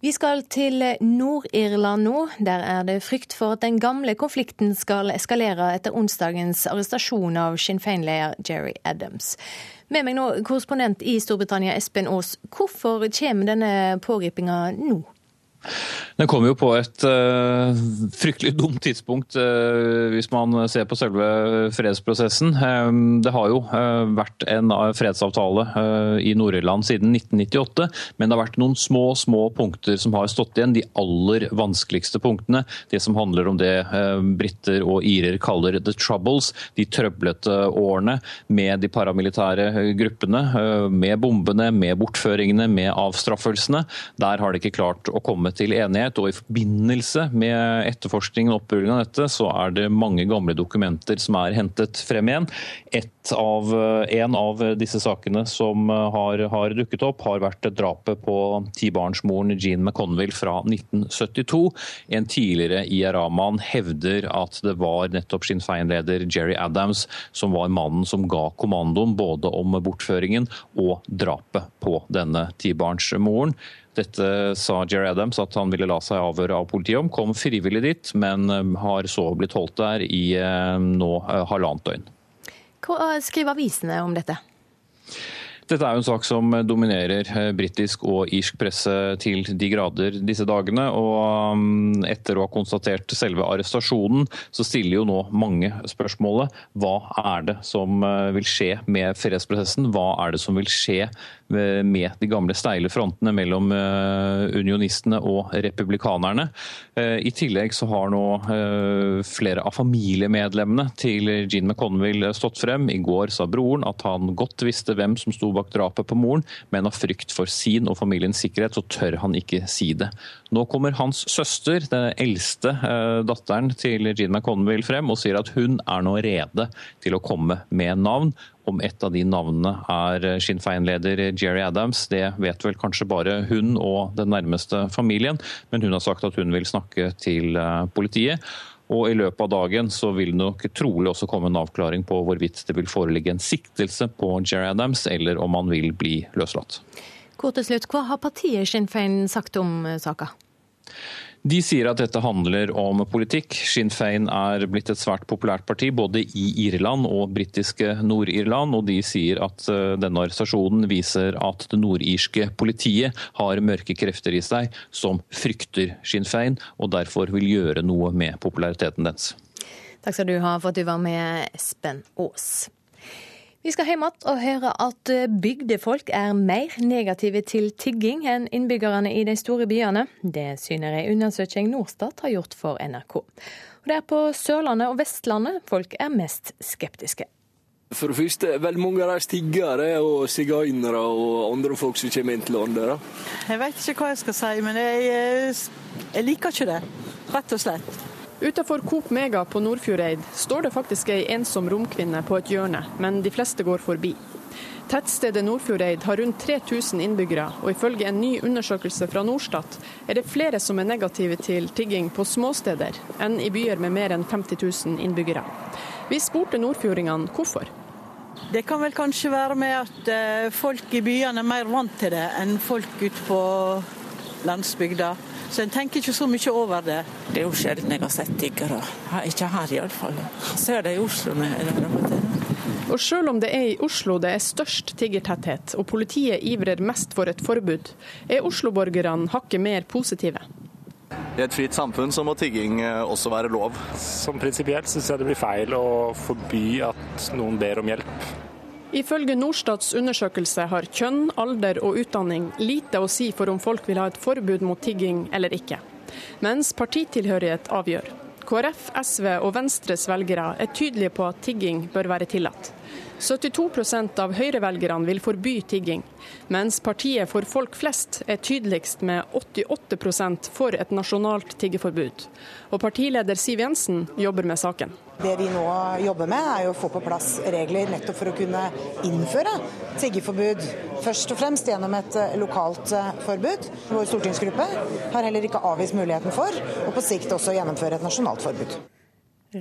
Vi skal til Nord-Irland nå. Der er det frykt for at den gamle konflikten skal eskalere etter onsdagens arrestasjon av Sinn Féin-leder Jerry Adams. Med meg nå korrespondent i Storbritannia, Espen Aas. Hvorfor kommer denne pågripinga nå? Den kommer jo på et uh, fryktelig dumt tidspunkt uh, hvis man ser på selve fredsprosessen. Um, det har jo uh, vært en fredsavtale i Nord-Irland siden 1998, men det har vært noen små små punkter som har stått igjen. De aller vanskeligste punktene. Det som handler om det briter og irer kaller the troubles. De trøblete årene med de paramilitære gruppene. Med bombene, med bortføringene, med avstraffelsene. Der har de ikke klart å komme til enighet. Og i forbindelse med etterforskningen og opprullingen av dette, så er det mange gamle dokumenter som er hentet frem igjen. Av, en av disse sakene som har, har, dukket opp, har vært drapet på tibarnsmoren Jean McConville fra 1972. En tidligere IRA-mann hevder at det var nettopp Sinn feinleder Jerry Adams som var mannen som ga kommandoen både om bortføringen og drapet på denne tibarnsmoren. Dette sa Jerry Adams at han ville la seg avhøre av politiet om. Kom frivillig dit, men eh, har så blitt holdt der i eh, nå eh, halvannet døgn. Hva skriver avisene om dette? Dette er jo en sak som dominerer britisk og irsk presse til de grader disse dagene. og mm, Etter å ha konstatert selve arrestasjonen, så stiller jo nå mange spørsmålet hva er det som vil skje med fredsprosessen? Hva er det som vil skje med de gamle steile frontene mellom eh, unionistene og republikanerne. Eh, I tillegg så har nå eh, flere av familiemedlemmene til Jean McConville stått frem. I går sa broren at han godt visste hvem som sto bak drapet på moren, men av frykt for sin og familiens sikkerhet så tør han ikke si det. Nå kommer hans søster, den eldste datteren til Jean McConville frem og sier at hun er nå rede til å komme med navn om et av de navnene er Sinn Fein-leder Jerry Adams, det vet vel kanskje bare hun og den nærmeste familien, men hun har sagt at hun vil snakke til eh, politiet. Og I løpet av dagen så vil det nok trolig også komme en avklaring på hvorvidt det vil foreligge en siktelse på Jerry Adams, eller om han vil bli løslatt. Kort til slutt, Hva har partiet Sinn Féin sagt om eh, saka? De sier at dette handler om politikk. Sinn Fein er blitt et svært populært parti både i Irland og britiske Nord-Irland, og de sier at eh, denne arrestasjonen viser at det nordirske politiet har mørke krefter i seg som frykter Sinn Fein, og derfor vil gjøre noe med populariteten dens. Takk skal du ha for at du var med, Espen Aas. Vi skal hjem igjen og høre at eh, bygdefolk er mer negative til tigging enn innbyggerne i de store byene. Det syner ei undersøking Norstat har gjort for NRK. Og det er på Sørlandet og Vestlandet folk er mest skeptiske. For det første, veldig mange av de tiggere og sigøynere og andre folk som kommer inn til landet. Da. Jeg vet ikke hva jeg skal si, men jeg, eh, jeg liker ikke det. Rett og slett. Utenfor Coop Mega på Nordfjordeid står det faktisk ei ensom romkvinne på et hjørne, men de fleste går forbi. Tettstedet Nordfjordeid har rundt 3000 innbyggere, og ifølge en ny undersøkelse fra Norstat er det flere som er negative til tigging på småsteder enn i byer med mer enn 50 000 innbyggere. Vi spurte nordfjordingene hvorfor. Det kan vel kanskje være med at eh, folk i byene er mer vant til det enn folk ute på landsbygda. Så en tenker ikke så mye over det. Det er jo sjelden jeg har sett tiggere. Ikke her iallfall. Ser det i Oslo og selv om det er i Oslo det er størst tiggertetthet, og politiet ivrer mest for et forbud, er Oslo-borgerne hakket mer positive. I et fritt samfunn så må tigging eh, også være lov. Som prinsipielt syns jeg det blir feil å forby at noen ber om hjelp. Ifølge Norstats undersøkelse har kjønn, alder og utdanning lite å si for om folk vil ha et forbud mot tigging eller ikke. Mens partitilhørighet avgjør. KrF, SV og Venstres velgere er tydelige på at tigging bør være tillatt. 72% av Høyre-velgerne vil forby tigging, mens partiet for folk flest er tydeligst med 88 for et nasjonalt tiggeforbud. Og partileder Siv Jensen jobber med saken. Det vi nå jobber med, er å få på plass regler nettopp for å kunne innføre tiggeforbud. Først og fremst gjennom et eh, lokalt eh, forbud. Vår stortingsgruppe har heller ikke avvist muligheten for, og på sikt også gjennomføre et nasjonalt forbud.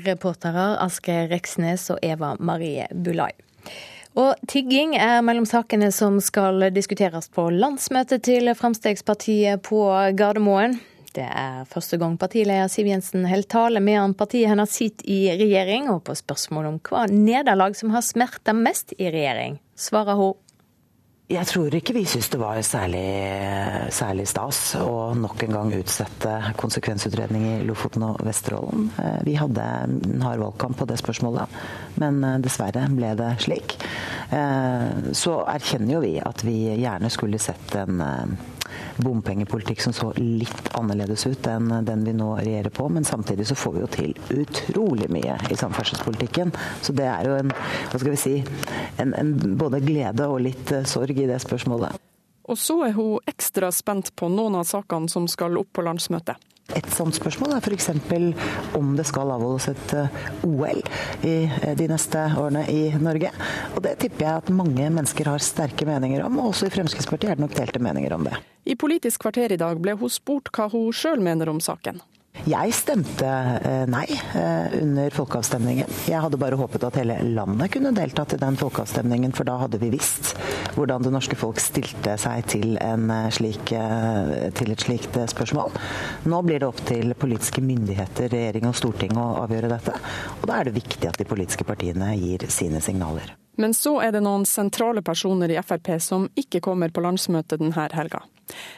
Reportere Asgeir Reksnes og Eva Marie Bulai. Og tigging er mellom sakene som skal diskuteres på landsmøtet til Fremskrittspartiet på Gardermoen. Det er første gang partileder Siv Jensen holder tale medan partiet hennes sitter i regjering, og på spørsmål om hva nederlag som har smerta mest i regjering, svarer hun jeg tror ikke vi syns det var særlig, særlig, stas å nok en gang utsette konsekvensutredning i Lofoten og Vesterålen. Eh, vi hadde en hard valgkamp på det spørsmålet, men eh, dessverre ble det slik. Eh, så erkjenner jo vi at vi gjerne skulle sett en bompengepolitikk som så litt annerledes ut enn den vi nå regjerer på. Men samtidig så får vi jo til utrolig mye i samferdselspolitikken. Så det er jo en, hva skal vi si, en, en både glede og litt eh, sorg i det spørsmålet. Og så er hun ekstra spent på noen av sakene som skal opp på landsmøtet. Et sånt spørsmål er f.eks. om det skal avholdes et eh, OL i eh, de neste årene i Norge. Og Det tipper jeg at mange mennesker har sterke meninger om, og også i Fremskrittspartiet er det nok delte meninger om det. I Politisk kvarter i dag ble hun spurt hva hun sjøl mener om saken. Jeg stemte eh, nei eh, under folkeavstemningen. Jeg hadde bare håpet at hele landet kunne deltatt i den folkeavstemningen, for da hadde vi visst hvordan det norske folk stilte seg til, slik, eh, til et slikt spørsmål. Nå blir det opp til politiske myndigheter, regjering og storting å avgjøre dette. Og da er det viktig at de politiske partiene gir sine signaler. Men så er det noen sentrale personer i Frp som ikke kommer på landsmøtet denne helga.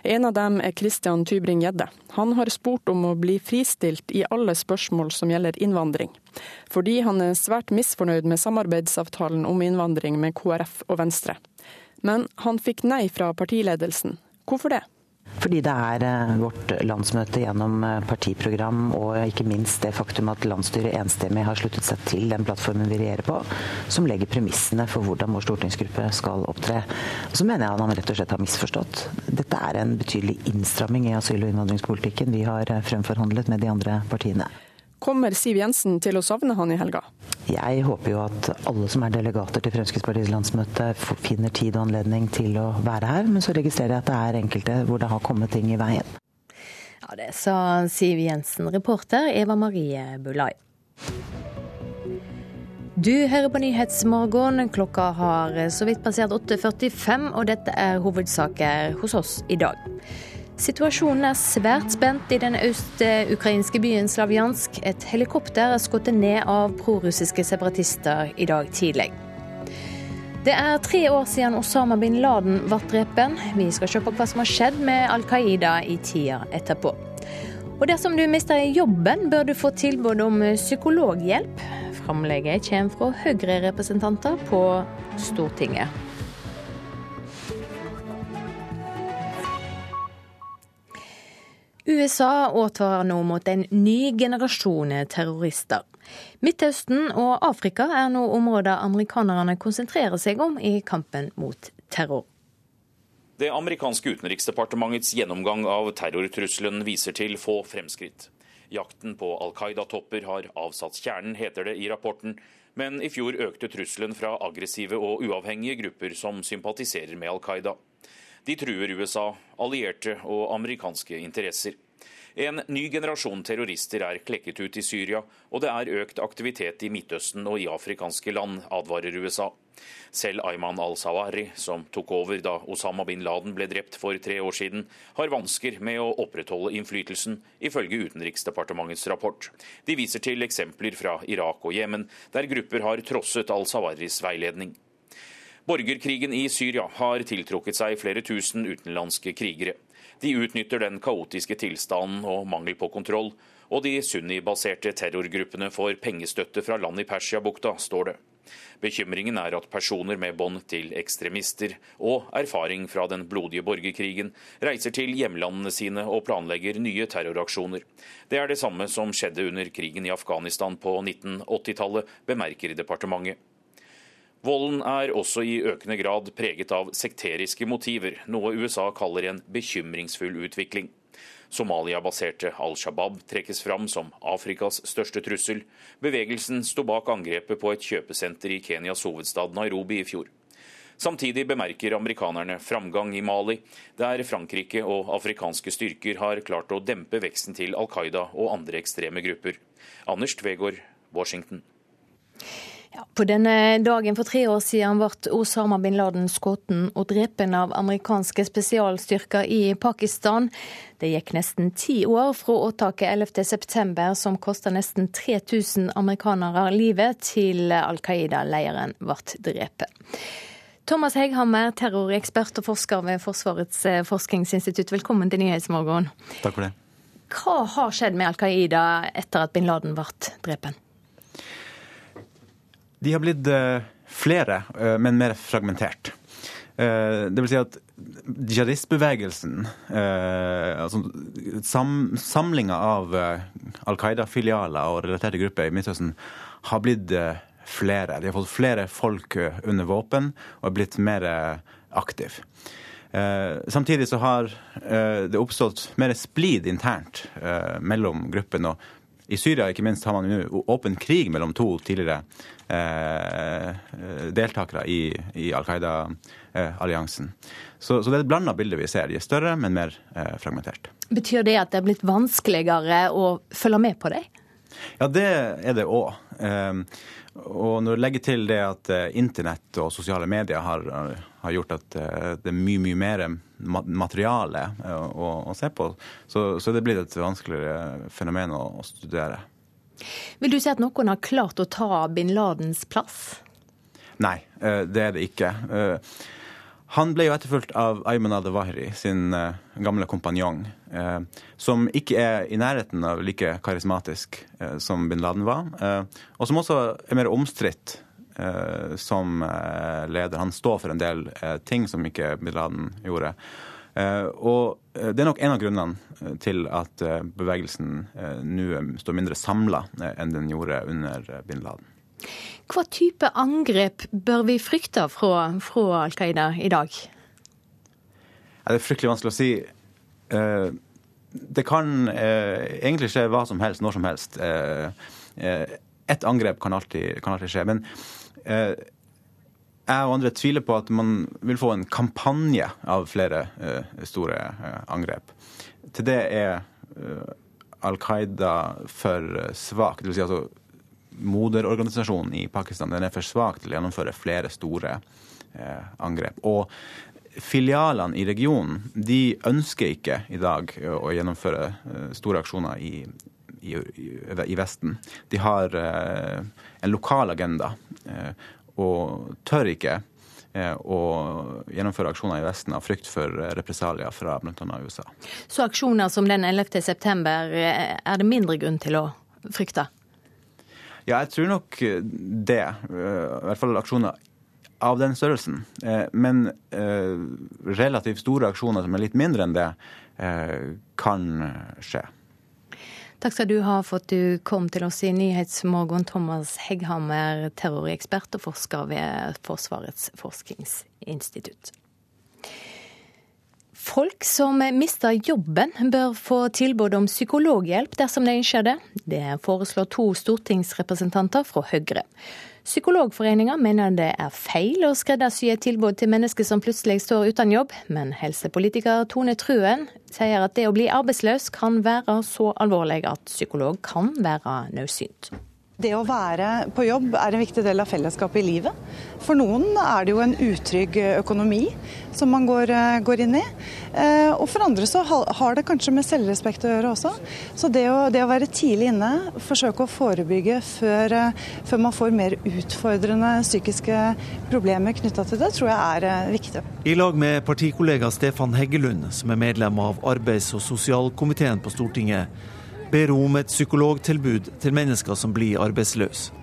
En av dem er Christian Tybring-Gjedde. Han har spurt om å bli fristilt i alle spørsmål som gjelder innvandring. Fordi han er svært misfornøyd med samarbeidsavtalen om innvandring med KrF og Venstre. Men han fikk nei fra partiledelsen. Hvorfor det? Fordi det er eh, vårt landsmøte gjennom eh, partiprogram og ikke minst det faktum at landsstyret enstemmig har sluttet seg til den plattformen vi regjerer på, som legger premissene for hvordan vår stortingsgruppe skal opptre. Så mener jeg at han rett og slett har misforstått. Dette er en betydelig innstramming i asyl- og innvandringspolitikken vi har eh, fremforhandlet med de andre partiene. Kommer Siv Jensen til å savne han i helga? Jeg håper jo at alle som er delegater til Fremskrittspartiets landsmøte finner tid og anledning til å være her, men så registrerer jeg at det er enkelte hvor det har kommet ting i veien. Ja, Det sa Siv Jensen, reporter Eva Marie Bulai. Du hører på Nyhetsmorgen. Klokka har så vidt passert 8.45, og dette er hovedsaker hos oss i dag. Situasjonen er svært spent i den øst-ukrainske byen Slavjansk. Et helikopter er skutt ned av prorussiske separatister i dag tidlig. Det er tre år siden Osama bin Laden ble drept. Vi skal se på hva som har skjedd med Al Qaida i tida etterpå. Og dersom du mister jobben, bør du få tilbud om psykologhjelp. Framlegget kommer fra Høyre-representanter på Stortinget. USA advarer nå mot en ny generasjon terrorister. Midtøsten og Afrika er nå områder amerikanerne konsentrerer seg om i kampen mot terror. Det amerikanske utenriksdepartementets gjennomgang av terrortrusselen viser til få fremskritt. Jakten på Al Qaida-topper har avsatt kjernen, heter det i rapporten. Men i fjor økte trusselen fra aggressive og uavhengige grupper som sympatiserer med Al Qaida. De truer USA, allierte og amerikanske interesser. En ny generasjon terrorister er klekket ut i Syria, og det er økt aktivitet i Midtøsten og i afrikanske land, advarer USA. Selv Ayman al-Sawari, som tok over da Osama bin Laden ble drept for tre år siden, har vansker med å opprettholde innflytelsen, ifølge Utenriksdepartementets rapport. De viser til eksempler fra Irak og Jemen, der grupper har trosset al-Sawaris veiledning. Borgerkrigen i Syria har tiltrukket seg flere tusen utenlandske krigere. De utnytter den kaotiske tilstanden og mangel på kontroll, og de sunni-baserte terrorgruppene får pengestøtte fra land i Persiabukta, står det. Bekymringen er at personer med bånd til ekstremister og erfaring fra den blodige borgerkrigen reiser til hjemlandene sine og planlegger nye terroraksjoner. Det er det samme som skjedde under krigen i Afghanistan på 1980-tallet, bemerker departementet. Volden er også i økende grad preget av sekteriske motiver, noe USA kaller en bekymringsfull utvikling. Somalia-baserte Al Shabaab trekkes fram som Afrikas største trussel. Bevegelsen sto bak angrepet på et kjøpesenter i Kenyas hovedstad Nairobi i fjor. Samtidig bemerker amerikanerne framgang i Mali, der Frankrike og afrikanske styrker har klart å dempe veksten til Al Qaida og andre ekstreme grupper. Anders Tvegård, Washington. Ja, på denne dagen for tre år siden ble Osama bin Laden skutt og drept av amerikanske spesialstyrker i Pakistan. Det gikk nesten ti år fra åtaket 11.9, som kosta nesten 3000 amerikanere livet, til Al Qaida-leiren ble drept. Thomas Hegghammer, terrorekspert og forsker ved Forsvarets eh, forskningsinstitutt, velkommen til Nyhetsmorgen. Takk for det. Hva har skjedd med Al Qaida etter at bin Laden ble drept? De har blitt uh, flere, uh, men mer fragmentert. Uh, det vil si at jihadistbevegelsen, altså sam, samlinga av Al Qaida-filialer og relaterte grupper i Midtøsten, har blitt flere. De har fått flere folk under våpen og er blitt mer aktiv. samtidig så har det oppstått mer splid internt mellom gruppene. I Syria ikke minst har man nå åpen krig mellom to tidligere Eh, deltakere i, i Al Qaida-alliansen. Så, så, det er et blanda bilde vi ser. De er større, men mer eh, fragmentert. Betyr det at det er blitt vanskeligere å følge med på dem? Ja, det er det òg. Eh, og når du legger til det at internett og sosiale medier har, har gjort at det er mye, mye mer materiale å, å se på, så, så det blir et vanskeligere fenomen å, å studere. Vil du si at noen har klart å ta bin Ladens plass? Nei, eh, det er det ikke. Eh, han ble jo etterfulgt av Ayman al-Dawahri, sin eh, gamle kompanjong, som ikke er i nærheten av like karismatisk som bin Laden var, og som også er mer omstridt som leder. Han står for en del ting som ikke bin Laden gjorde. Eh, og eh, det er nok en av grunnene eh, til at bevegelsen nå står mindre samla enn den gjorde under bin Laden. Hva type angrep bør vi frykte fra, fra Al Qaida i dag? Ja, det er fryktelig vanskelig å si. Det kan egentlig skje hva som helst, når som helst. Et angrep kan alltid, kan alltid skje. Men jeg og andre tviler på at man vil få en kampanje av flere uh, store uh, angrep. Til det er uh, Al Qaida for svak. Vil si altså moderorganisasjonen i Pakistan den er for svak til å gjennomføre flere store angrep. Og filialene i regionen de ønsker ikke i dag å gjennomføre store aksjoner i, i, i Vesten. De har en lokal agenda og tør ikke eh, å gjennomføre aksjoner i Vesten av frykt for represalier fra bl.a. USA. Så aksjoner som den 11. september eh, er det mindre grunn til å frykte? Ja, jeg tror nok det. Eh, I hvert fall aksjoner av den størrelsen. Men relativt store aksjoner som er litt mindre enn det, kan skje. Takk skal du ha for at du kom til oss i Nyhetsmorgen, Thomas Hegghammer, terrorekspert og forsker ved Forsvarets forskningsinstitutt. Folk som mister jobben, bør få tilbud om psykologhjelp dersom de ønsker det. Det foreslår to stortingsrepresentanter fra Høyre. Psykologforeninga mener det er feil å skreddersy et tilbud til mennesker som plutselig står uten jobb, men helsepolitiker Tone Truen sier at det å bli arbeidsløs kan være så alvorlig at psykolog kan være nødsynt. Det å være på jobb er en viktig del av fellesskapet i livet. For noen er det jo en utrygg økonomi som man går, eh, går inn i. Eh, og for andre så har det kanskje med selvrespekt å gjøre også. Så det å, det å være tidlig inne, forsøke å forebygge før, eh, før man får mer utfordrende psykiske problemer knytta til det, tror jeg er viktig. I lag med partikollega Stefan Heggelund, som er medlem av arbeids- og sosialkomiteen på Stortinget, ber om et psykologtilbud til mennesker som blir arbeidsløse.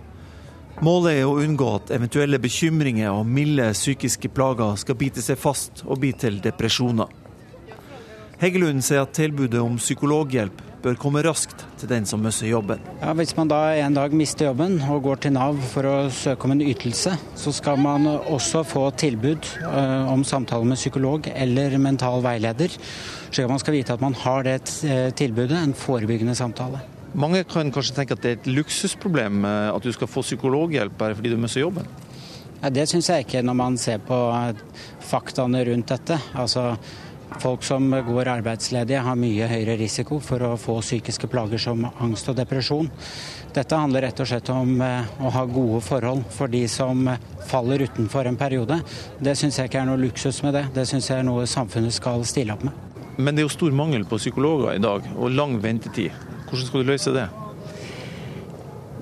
Målet er å unngå at eventuelle bekymringer og milde psykiske plager skal bite seg fast og bli til depresjoner. Heggelund sier at tilbudet om psykologhjelp bør komme raskt til den som mister jobben. Ja, hvis man da en dag mister jobben og går til Nav for å søke om en ytelse, så skal man også få tilbud uh, om samtale med psykolog eller mental veileder, slik at man skal vite at man har det uh, tilbudet, en forebyggende samtale. Mange kan kanskje tenke at det er et luksusproblem uh, at du skal få psykologhjelp bare fordi du mister jobben? Ja, det syns jeg ikke når man ser på faktaene rundt dette. Altså, Folk som går arbeidsledige har mye høyere risiko for å få psykiske plager som angst og depresjon. Dette handler rett og slett om eh, å ha gode forhold for de som faller utenfor en periode. Det syns jeg ikke er noe luksus med det, det syns jeg er noe samfunnet skal stille opp med. Men det er jo stor mangel på psykologer i dag, og lang ventetid. Hvordan skal du løse det?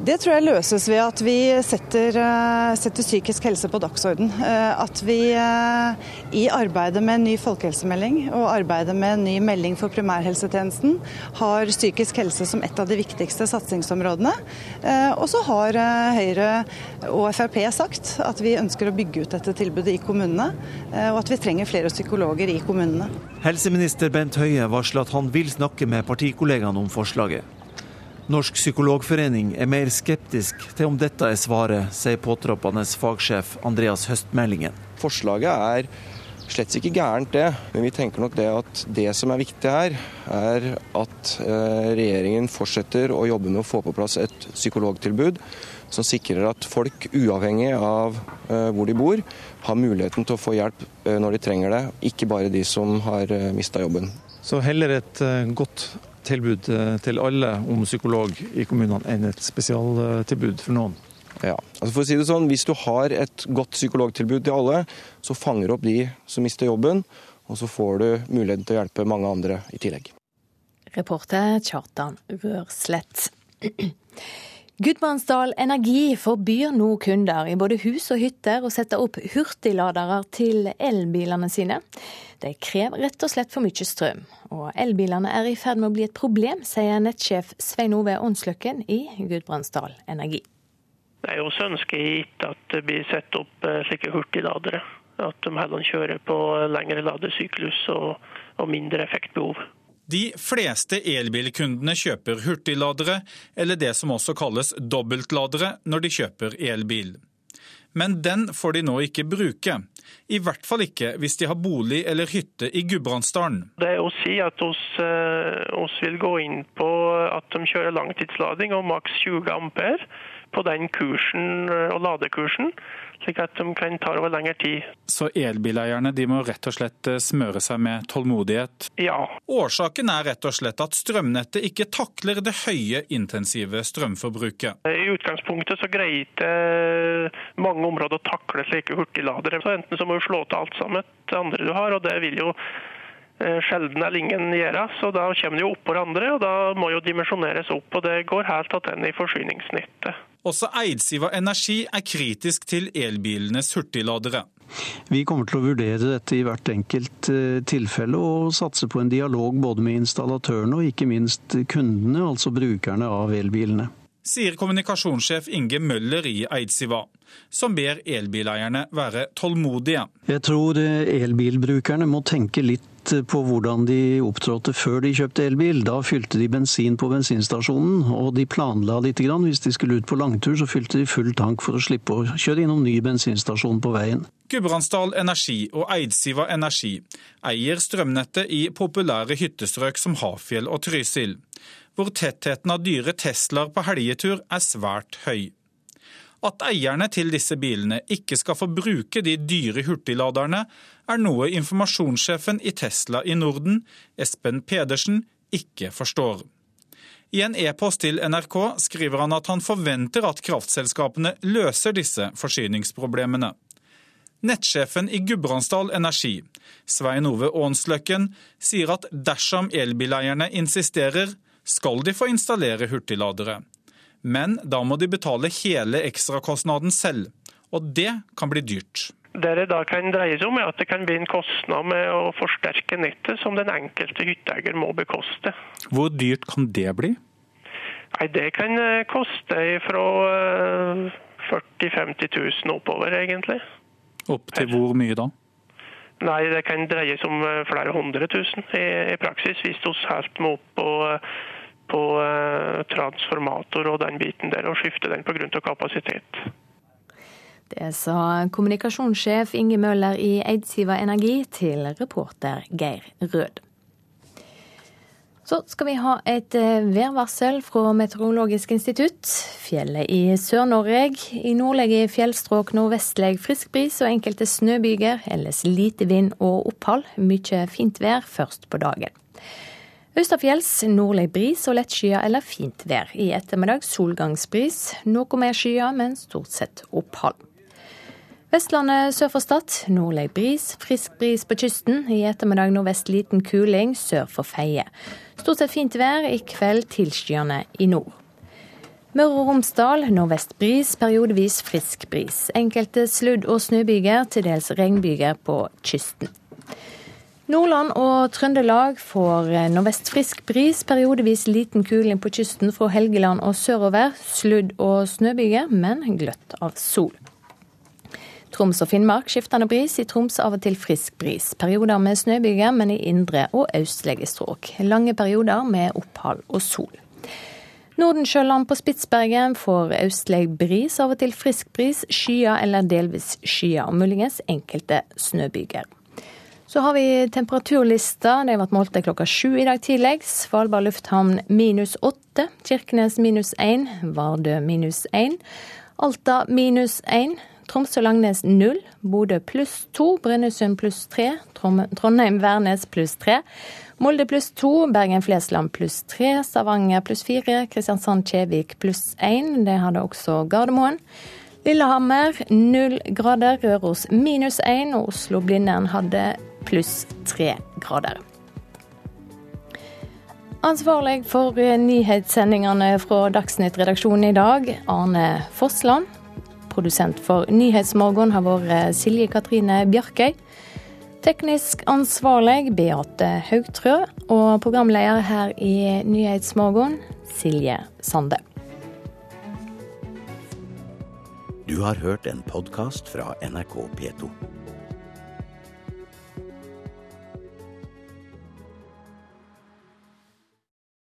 Det tror jeg løses ved at vi setter, eh, setter psykisk helse på dagsorden. Eh, at vi eh, i arbeidet med en ny folkehelsemelding og arbeidet med en ny melding for primærhelsetjenesten har psykisk helse som et av de viktigste satsingsområdene. Og så har Høyre og Frp sagt at vi ønsker å bygge ut dette tilbudet i kommunene, og at vi trenger flere psykologer i kommunene. Helseminister Bent Høie varsler at han vil snakke med partikollegaene om forslaget. Norsk psykologforening er mer skeptisk til om dette er svaret, sier påtroppende fagsjef Andreas Høstmeldingen. Forslaget er slett ikke gærent, det. Men vi tenker nok det at det som er viktig her, er at eh, regjeringen fortsetter å jobbe med å få på plass et psykologtilbud som sikrer at folk, uavhengig av eh, hvor de bor, har muligheten til å få hjelp eh, når de trenger det. Ikke bare de som har mista jobben. Så heller et godt tilbud eh, til alle om psykolog i kommunene enn et spesialtilbud for noen? Ja, altså for å si det sånn, Hvis du har et godt psykologtilbud til alle, så fanger du opp de som mister jobben, og så får du muligheten til å hjelpe mange andre i tillegg. Reporter Kjartan Rørslett. *clears throat* Gudbrandsdal Energi forbyr nå kunder i både hus og hytter å sette opp hurtigladere til elbilene sine. De krever rett og slett for mye strøm, og elbilene er i ferd med å bli et problem, sier nettsjef Svein Ove Åndsløkken i Gudbrandsdal Energi. Det er også ønsket at det blir satt opp eh, slike hurtigladere. At de heller kjører på lengre ladesyklus og, og mindre effektbehov. De fleste elbilkundene kjøper hurtigladere, eller det som også kalles dobbeltladere, når de kjøper elbil. Men den får de nå ikke bruke. I hvert fall ikke hvis de har bolig eller hytte i Gudbrandsdalen. Det å si at oss, eh, oss vil gå inn på at de kjører langtidslading og maks 20 ampere på den kursen eh, og ladekursen, slik at de kan ta over lengre tid. Så elbileierne de må rett og slett eh, smøre seg med tålmodighet? Ja. Årsaken er rett og slett at strømnettet ikke takler det høye, intensive strømforbruket. I utgangspunktet så greier ikke eh, mange områder å takle slike hurtigladere. Så enten så må du slå til alt sammen det andre du har, og det vil jo sjelden eller ingen gjøre. Så da kommer det jo oppå hverandre, og da må jo dimensjoneres opp. Og det går helt tilbake i forsyningsnettet. Også Eidsiva Energi er kritisk til elbilenes hurtigladere. Vi kommer til å vurdere dette i hvert enkelt eh, tilfelle og satse på en dialog både med installatørene og ikke minst kundene, altså brukerne av elbilene. Sier kommunikasjonssjef Inge Møller i Eidsiva, som ber elbileierne være tålmodige. Jeg tror eh, elbilbrukerne må tenke litt på hvordan de opptrådte før de kjøpte elbil. Da fylte de bensin på bensinstasjonen, og de planla litt. Hvis de skulle ut på langtur, så fylte de full tank for å slippe å kjøre innom ny bensinstasjon på veien. Gudbrandsdal Energi og Eidsiva Energi eier strømnettet i populære hyttestrøk som Hafjell og Trysil, hvor tettheten av dyre Teslaer på helgetur er svært høy. At eierne til disse bilene ikke skal få bruke de dyre hurtigladerne, er noe informasjonssjefen i Tesla i Norden, Espen Pedersen, ikke forstår. I en e-post til NRK skriver han at han forventer at kraftselskapene løser disse forsyningsproblemene. Nettsjefen i Gudbrandsdal Energi, Svein Ove Aansløkken, sier at dersom elbileierne insisterer, skal de få installere hurtigladere. Men da må de betale hele ekstrakostnaden selv, og det kan bli dyrt. Det det da kan dreie seg om, er at det kan bli en kostnad med å forsterke nettet, som den enkelte hytteeier må bekoste. Hvor dyrt kan det bli? Nei, Det kan eh, koste fra 40 000-50 000 oppover, egentlig. Opp til hvor mye da? Nei, det kan dreie seg om eh, flere hundre tusen i, i praksis, hvis vi helt må opp på, på uh, transformator og den biten der, og skifte den pga. kapasitet. Det sa kommunikasjonssjef Inge Møller i Eidsiva Energi til reporter Geir Rød. Så skal vi ha et eh, værvarsel fra Meteorologisk institutt. Fjellet i Sør-Norge. I nordlige fjellstrøk nordvestlig frisk bris og enkelte snøbyger. Ellers lite vind og opphold. Mye fint vær først på dagen. Østafjells nordlig bris og lett lettskyet eller fint vær. I ettermiddag solgangsbris. Noe mer skyer, men stort sett opphold. Vestlandet sør for Stad nordlig bris, frisk bris på kysten. I ettermiddag nordvest liten kuling sør for Feie. Stort sett fint vær, i kveld tilskyende i nord. Møre og Romsdal nordvest bris, periodevis frisk bris. Enkelte sludd- og snøbyger, til dels regnbyger på kysten. Nordland og Trøndelag får nordvest frisk bris, periodevis liten kuling på kysten fra Helgeland og sørover. Sludd- og snøbyger, men gløtt av sol. Troms og Finnmark skiftende bris, i Troms av og til frisk bris. Perioder med snøbyger, men i indre og østlige strøk. Lange perioder med opphold og sol. Nordensjøland på Spitsbergen får østlig bris, av og til frisk bris, skyer eller delvis skyer, og muligens enkelte snøbyger. Så har vi temperaturlista. Det ble målt klokka sju i dag tidlig. Svalbard lufthavn minus åtte. Kirkenes minus én. Vardø minus én. Alta minus én. Tromsø-Langnes null. Bodø pluss to. Brønnøysund pluss tre. Trondheim-Værnes pluss tre. Molde pluss to. Bergen-Flesland pluss tre. Stavanger pluss fire. Kristiansand-Kjevik pluss én. Det hadde også Gardermoen. Lillehammer null grader. Røros minus én. Og Oslo-Blindern hadde pluss tre grader. Ansvarlig for nyhetssendingene fra Dagsnytt-redaksjonen i dag, Arne Fossland. Produsent for Nyhetsmorgen har vært Silje Katrine Bjarkøy. Teknisk ansvarlig Beate Haugtrø. Og programleder her i Nyhetsmorgen Silje Sande. Du har hørt en podkast fra NRK P2.